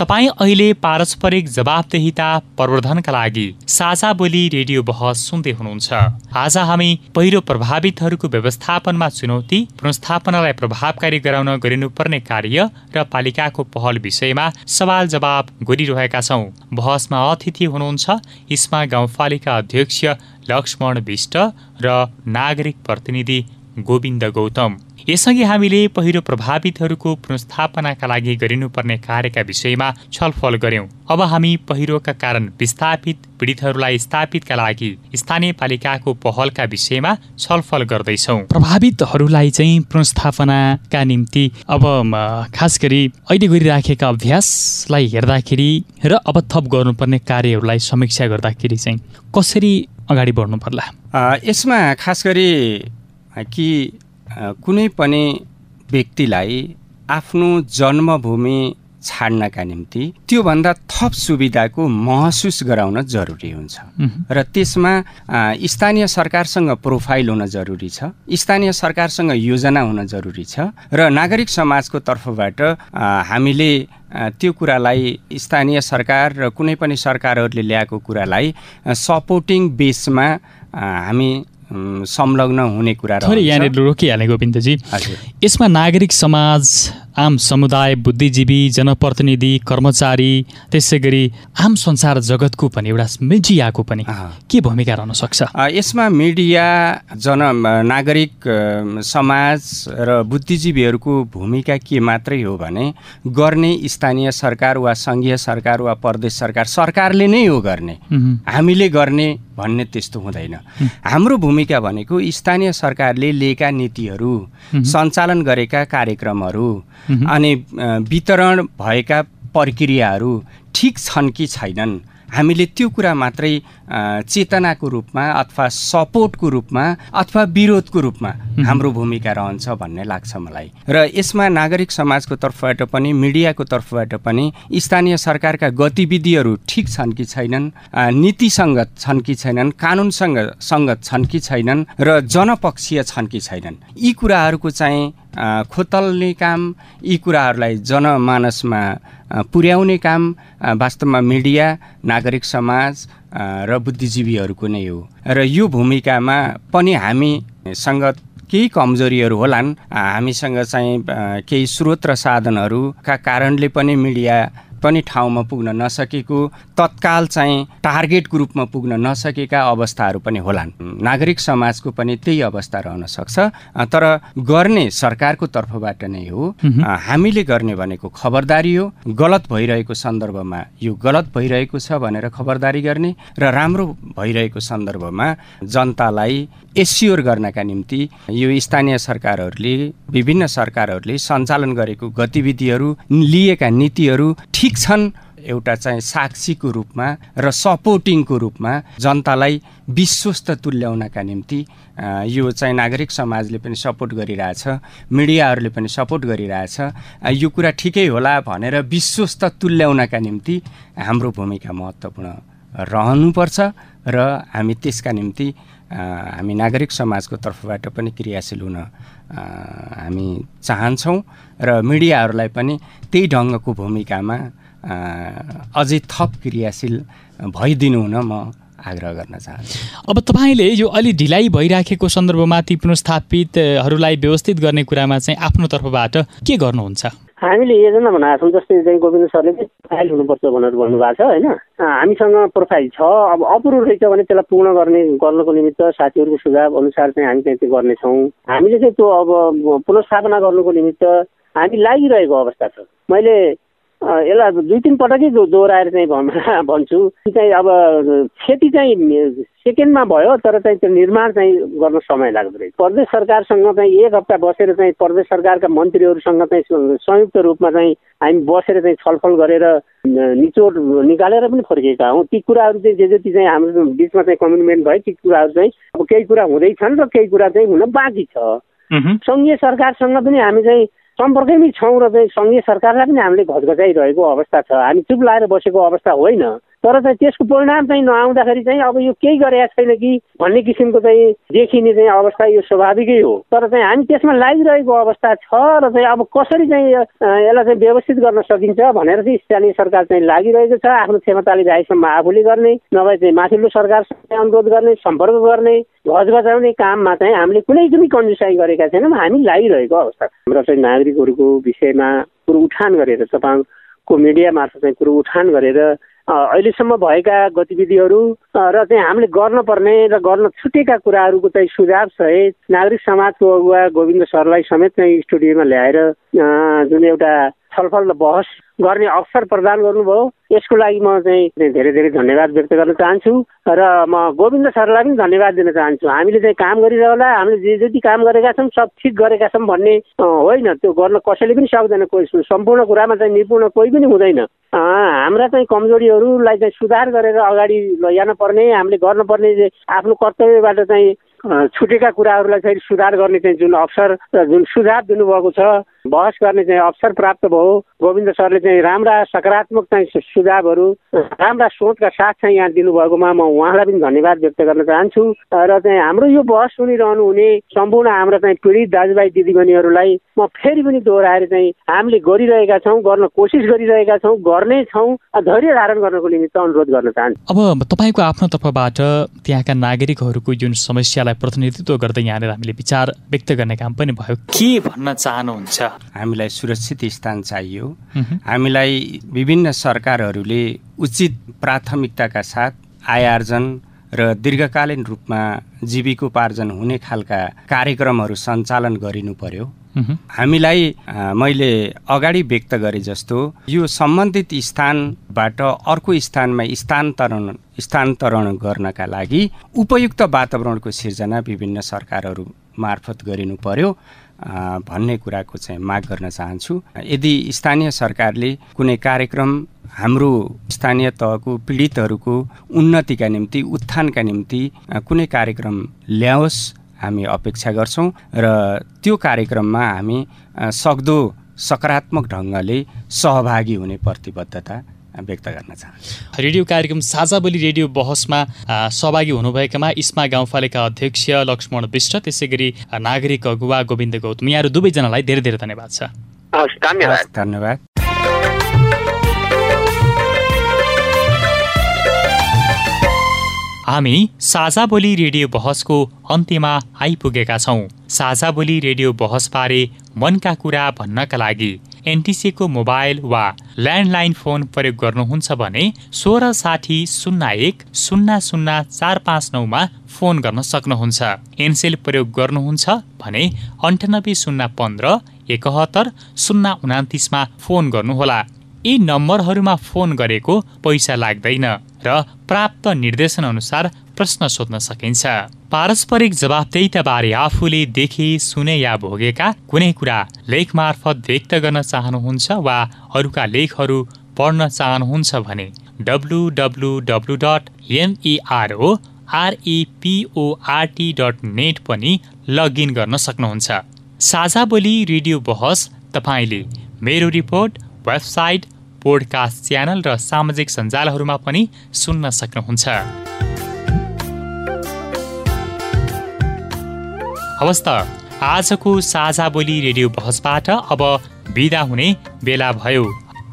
तपाईँ अहिले पारस्परिक जवाबदेहिता प्रवर्धनका लागि साझा बोली रेडियो बहस सुन्दै हुनुहुन्छ। आज हामी पहिरो प्रभावितहरूको व्यवस्थापनमा चुनौती पुनस्थापनालाई प्रभावकारी गराउन गरिनुपर्ने कार्य र पालिकाको पहल विषयमा सवाल जवाब गरिरहेका छौँ। बहसमा अतिथि हुनुहुन्छ इस्मा गाउँपालिका अध्यक्ष लक्ष्मण विष्ट र नागरिक प्रतिनिधि गोविन्द गौतम। यसअघि हामीले पहिरो प्रभावितहरूको पुनस्थापनाका लागि गरिनुपर्ने कार्यका विषयमा छलफल गर्यौं अब हामी पहिरोका कारण विस्थापित पीडितहरूलाई स्थापितका लागि स्थानीय पालिकाको पहलका विषयमा छलफल गर्दैछौ। प्रभावितहरूलाई चाहिँ पुनस्थापनाका निम्ति अब खास गरी अहिले गरिराखेका अभ्यासलाई हेर्दाखेरि र अब थप गर्नुपर्ने कार्यहरूलाई समीक्षा गर्दाखेरि चाहिँ कसरी अगाडि बढ्नु पर्ला यसमा खास गरी कि कुनै पनि व्यक्तिलाई आफ्नो जन्मभूमि छाड्नका निम्ति त्योभन्दा थप सुविधाको महसुस गराउन जरुरी हुन्छ। र त्यसमा स्थानीय सरकारसँग प्रोफाइल हुन जरुरी छ स्थानीय सरकारसँग योजना हुन जरुरी छ र नागरिक समाजको तर्फबाट हामीले त्यो कुरालाई स्थानीय सरकार र कुनै पनि सरकारहरूले ल्याएको कुरालाई सपोर्टिङ बेसमा हामी संलग्न हुने कुरा यहाँनिर रोकिहालेँ गोविन्दजी यसमा नागरिक समाज आम समुदाय बुद्धिजीवी जनप्रतिनिधि कर्मचारी त्यसै गरी आम संसार जगतको पनि एउटा मिडियाको पनि के भूमिका रहन सक्छ? यसमा मिडिया जन नागरिक समाज र बुद्धिजीवीहरूको भूमिका के मात्रै हो भने गर्ने स्थानीय सरकार वा सङ्घीय सरकार वा प्रदेश सरकार सरकारले नै हो गर्ने। हामीले गर्ने भन्ने त्यस्तो हुँदैन। हाम्रो भूमिका भनेको स्थानीय सरकारले लिएका नीतिहरू सञ्चालन गरेका कार्यक्रमहरू अनि वितरण भएका प्रक्रियाहरू ठिक छन् कि छैनन् हामीले त्यो कुरा मात्रै चेतनाको रूपमा अथवा सपोर्टको रूपमा अथवा विरोधको रूपमा हाम्रो भूमिका रहन्छ भन्ने लाग्छ मलाई। र यसमा नागरिक समाजको तर्फबाट पनि मिडियाको तर्फबाट पनि स्थानीय सरकारका गतिविधिहरू ठिक छन् कि छैनन् नीतिसङ्गत छन् कि छैनन् कानुनसँग सङ्गत छन् कि छैनन् र जनपक्षीय छन् कि छैनन्। यी कुराहरूको चाहिँ खोतल्ने काम यी कुराहरूलाई जनमानसमा पुर्याउने काम वास्तवमा मिडिया नागरिक समाज र बुद्धिजीवीहरूको नै हो। र यो भूमिकामा पनि हामीसँग केही कमजोरीहरू होलान्। हामीसँग चाहिँ केही स्रोत र साधनहरूका कारणले पनि मिडिया पनि ठाउँमा पुग्न नसकेको तत्काल चाहिँ टार्गेट ग्रुपमा पुग्न नसकेका अवस्थाहरू पनि होलान्। नागरिक समाजको पनि त्यही अवस्था रहन सक्छ। तर गर्ने सरकारको तर्फबाट नै हो। हामीले गर्ने भनेको खबरदारी हो। गलत भइरहेको सन्दर्भमा यो गलत भइरहेको छ भनेर खबरदारी गर्ने र राम्रो भइरहेको सन्दर्भमा जनतालाई एस्योर गर्नका निम्ति यो स्थानीय सरकारहरूले विभिन्न सरकारहरूले सञ्चालन गरेको गतिविधिहरू लिएका नीतिहरू ठिक छन्। एउटा चाहिँ साक्षीको रूपमा र सपोर्टिङको रूपमा जनतालाई विश्वस्त तुल्याउनका निम्ति यो चाहिँ नागरिक समाजले पनि सपोर्ट गरिरहेछ मिडियाहरूले पनि सपोर्ट गरिरहेछ। यो कुरा ठिकै होला भनेर विश्वस्त तुल्याउनका निम्ति हाम्रो भूमिका महत्त्वपूर्ण रहनुपर्छ र हामी त्यसका निम्ति हामी नागरिक समाजको तर्फबाट पनि क्रियाशील हुन हामी चाहन्छौँ र मिडियाहरूलाई पनि त्यही ढङ्गको भूमिकामा अझै थप क्रियाशील भइदिनु हुन म आग्रह गर्न चाहन्छु अब तपाईँले यो अलि ढिलाइ भइराखेको सन्दर्भमा ती पुनस्थापितहरूलाई व्यवस्थित गर्ने कुरामा चाहिँ आफ्नो तर्फबाट के गर्नुहुन्छ हामीले योजना भनेको छौँ जस्तै चाहिँ गोविन्द सरले चाहिँ प्रोफाइल हुनुपर्छ भनेर भन्नुभएको छ होइन हामीसँग प्रोफाइल छ अब अपुरो रहेछ भने त्यसलाई पूर्ण गर्ने गर्नको निमित्त साथीहरूको सुझाव अनुसार चाहिँ हामी चाहिँ त्यो गर्नेछौँ हामीले चाहिँ त्यो अब पुनस्थापना गर्नुको निमित्त हामी लागिरहेको अवस्था छ मैले यसलाई दुई तिन पटकै दोहोऱ्याएर चाहिँ भन्छु। चाहिँ अब खेती चाहिँ सेकेन्डमा भयो तर चाहिँ त्यो निर्माण चाहिँ गर्न समय लाग्दो रहेछ। प्रदेश सरकारसँग चाहिँ एक हप्ता बसेर चाहिँ प्रदेश सरकारका मन्त्रीहरूसँग चाहिँ संयुक्त रूपमा चाहिँ हामी बसेर चाहिँ छलफल गरेर निचोड निकालेर पनि फर्किएका हौँ। ती कुराहरू चाहिँ जे जति चाहिँ हाम्रो बिचमा चाहिँ कमिटमेन्ट भयो ती कुराहरू चाहिँ अब केही कुरा हुँदैछन् र केही कुरा चाहिँ हुन बाँकी छ। सङ्घीय सरकारसँग पनि हामी चाहिँ सम्पर्कमै छौँ र चाहिँ सङ्घीय सरकारलाई पनि हामीले घचघचाइरहेको अवस्था छ। हामी चुप लाएर बसेको अवस्था होइन। तर चाहिँ त्यसको परिणाम चाहिँ नआउँदाखेरि चाहिँ अब यो केही गरेका छैन कि भन्ने किसिमको चाहिँ देखिने चाहिँ अवस्था यो स्वाभाविकै हो। तर चाहिँ हामी त्यसमा लागिरहेको अवस्था छ र चाहिँ अब कसरी चाहिँ यसलाई चाहिँ व्यवस्थित गर्न सकिन्छ भनेर चाहिँ स्थानीय सरकार चाहिँ लागिरहेको छ। आफ्नो क्षमताले भ्याएसम्म आफूले गर्ने नभए चाहिँ माथिल्लो सरकारसँग अनुरोध गर्ने सम्पर्क गर्ने घचघचाउने काममा चाहिँ हामीले कुनै पनि कन्जुसाइ गरेका छैनौँ। हामी लागिरहेको अवस्था। हाम्रो चाहिँ नागरिकहरूको विषयमा कुरो उठान गरेर तपाईँको मिडिया मार्फत चाहिँ कुरो उठान गरेर अहिलेसम्म भएका गतिविधिहरू र चाहिँ हामीले गर्नुपर्ने र गर्न छुटेका कुराहरूको चाहिँ सुझाव सहित नागरिक समाजको अगुवा गोविन्द सरलाई समेत चाहिँ स्टुडियोमा ल्याएर जुन एउटा छलफल र बहस गर्ने अवसर प्रदान गर्नुभयो। यसको लागि म चाहिँ धेरै धेरै धन्यवाद व्यक्त गर्न चाहन्छु र म गोविन्द सरलाई पनि धन्यवाद दिन चाहन्छु। हामीले चाहिँ काम गरिरहला हामीले जे जति काम गरेका छौँ सब ठिक गरेका छौँ भन्ने होइन। त्यो गर्न कसैले पनि सक्दैन कोही सम्पूर्ण कुरामा चाहिँ निपुण कोही पनि हुँदैन। हाम्रा चाहिँ कमजोरीहरूलाई चाहिँ सुधार गरेर अगाडि लैजान पर्ने हामीले गर्नुपर्ने आफ्नो कर्तव्यबाट चाहिँ छुटेका कुराहरूलाई चाहिँ सुधार गर्ने चाहिँ जुन अवसर जुन सुझाव दिनुभएको छ बहस गर्ने चाहिँ अवसर प्राप्त भयो। गोविन्द सरले चाहिँ राम्रा सकारात्मक चाहिँ सुझावहरू राम्रा सोचका साथ चाहिँ यहाँ दिनुभएकोमा म उहाँलाई पनि धन्यवाद व्यक्त गर्न चाहन्छु। र चाहिँ हाम्रो यो बहस सुनिरहनु हुने सम्पूर्ण हाम्रो चाहिँ पीडित दाजुभाइ दिदीबहिनीहरूलाई म फेरि पनि दोहोऱ्याएर चाहिँ हामीले गरिरहेका छौँ गर्न कोसिस गरिरहेका छौँ गर्ने छौँ धैर्य धारण गर्नको निमित्त अनुरोध गर्न चाहन्छु। अब तपाईँको आफ्नो तर्फबाट त्यहाँका नागरिकहरूको जुन समस्यालाई प्रतिनिधित्व गर्दै यहाँनिर हामीले विचार व्यक्त गर्ने काम पनि भयो। के भन्न चाहनुहुन्छ? हामीलाई सुरक्षित स्थान चाहियो। हामीलाई विभिन्न सरकारहरूले उचित प्राथमिकताका साथ आय आर्जन र दीर्घकालीन रूपमा जीविकोपार्जन हुने खालका कार्यक्रमहरू सञ्चालन गरिनु पर्यो। हामीलाई मैले अगाडि व्यक्त गरे जस्तो यो सम्बन्धित स्थानबाट अर्को स्थानमा स्थानान्तरण स्थानान्तरण गर्नका लागि उपयुक्त वातावरणको सिर्जना विभिन्न सरकारहरू मार्फत गरिनु पर्यो। भन्ने कुराको चाहिँ माग गर्न चाहन्छु। यदि स्थानीय सरकारले कुनै कार्यक्रम हाम्रो स्थानीय तहको पीडितहरूको उन्नतिका निम्ति उत्थानका निम्ति कुनै कार्यक्रम ल्याओस् हामी अपेक्षा गर्छौँ र त्यो कार्यक्रममा हामी सक्दो सकारात्मक ढङ्गले सहभागी हुने प्रतिबद्धता व्यक्त गर्न चाहन्छु। रेडियो कार्यक्रम साझा बोली रेडियो बहसमा सहभागी हुनुभएकामा इस्मा गाउँपालिका अध्यक्ष लक्ष्मण विष्ट त्यसै गरी नागरिक अगुवा गोविन्द गौतम। यहाँहरू दुवैजनालाई धेरै धेरै धन्यवाद छ धन्यवाद। धन्यवाद। हामी साझा बोली रेडियो बहसको अन्त्यमा आइपुगेका छौँ। साझा बोली रेडियो बहसबारे मनका कुरा भन्नका लागि एनटिसीको मोबाइल वा ल्यान्डलाइन फोन प्रयोग गर्नुहुन्छ भने सोह्र साठी शून्य एक शून्य शून्य चार पाँच नौमा फोन गर्न सक्नुहुन्छ। एनसेल प्रयोग गर्नुहुन्छ भने अन्ठानब्बे शून्य पन्ध्र एकहत्तर शून्य उनातिसमा फोन गर्नुहोला। यी नम्बरहरूमा फोन गरेको पैसा लाग्दैन र प्राप्त निर्देशन अनुसार प्रश्न सोध्न सकिन्छ। पारस्परिक जवाबदेताबारे आफूले देखे सुने या भोगेका कुनै कुरा लेख मार्फत व्यक्त गर्न चाहनुहुन्छ वा अरूका लेखहरू पढ्न चाहनुहुन्छ भने W W W dot M E R O R E P O R T dot net पनि लगइन गर्न सक्नुहुन्छ। साझा बोली रेडियो बहस तपाईँले मेरो रिपोर्ट वेबसाइट पोडकास्ट च्यानल र सामाजिक सञ्जालहरूमा पनि सुन्न सक्नुहुन्छ। हवस् त। आजको साझा बोली रेडियो बहसबाट अब बिदा हुने बेला भयो।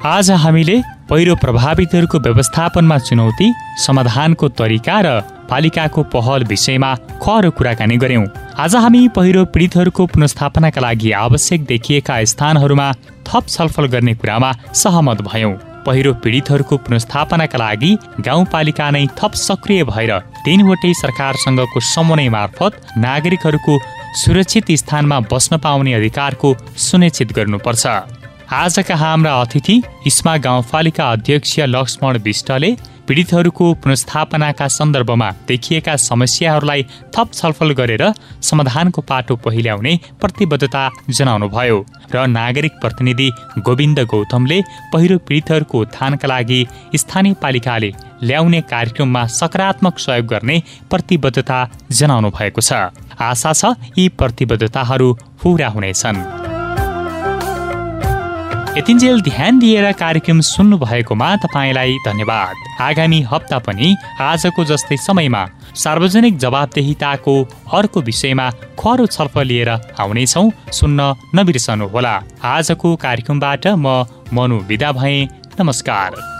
आज हामीले पहिरो प्रभावितहरूको व्यवस्थापनमा चुनौती समाधानको तरिका र पालिकाको पहल विषयमा खरो कुराकानी गर्यौं आज हामी पहिरो पीडितहरूको पुनस्थापनाका लागि आवश्यक देखिएका स्थानहरूमा थप छलफल गर्ने कुरामा सहमत भयौं। पहिरो पीडितहरूको पुनस्थापनाका लागि गाउँपालिका नै थप सक्रिय भएर तीनवटै सरकारसँगको समन्वय मार्फत नागरिकहरूको सुरक्षित स्थानमा बस्न पाउने अधिकारको सुनिश्चित गर्नुपर्छ। आजका हाम्रा अतिथि इस्मा गाउँपालिका अध्यक्ष लक्ष्मण विष्टले पीडितहरूको पुनस्थापनाका सन्दर्भमा देखिएका समस्याहरूलाई थप छलफल गरेर समाधानको पाटो पहिल्याउने प्रतिबद्धता जनाउनुभयो र नागरिक प्रतिनिधि गोविन्द गौतमले पहिरो पीडितहरूको उत्थानका लागि स्थानीय पालिकाले ल्याउने कार्यक्रममा सकारात्मक सहयोग गर्ने प्रतिबद्धता जनाउनु भएको छ। आशा छ यी प्रतिबद्धताहरू पुरा हुनेछन्। यतिन्जेल ध्यान दिएर कार्यक्रम सुन्नु भएकोमा तपाईँलाई धन्यवाद। आगामी हप्ता पनि आजको जस्तै समयमा सार्वजनिक जवाबदेहिताको अर्को विषयमा खरो छलफल लिएर आउनेछौ सुन्न नबिर्सनुहोला। आजको कार्यक्रमबाट म मनु विदा भएँ। नमस्कार।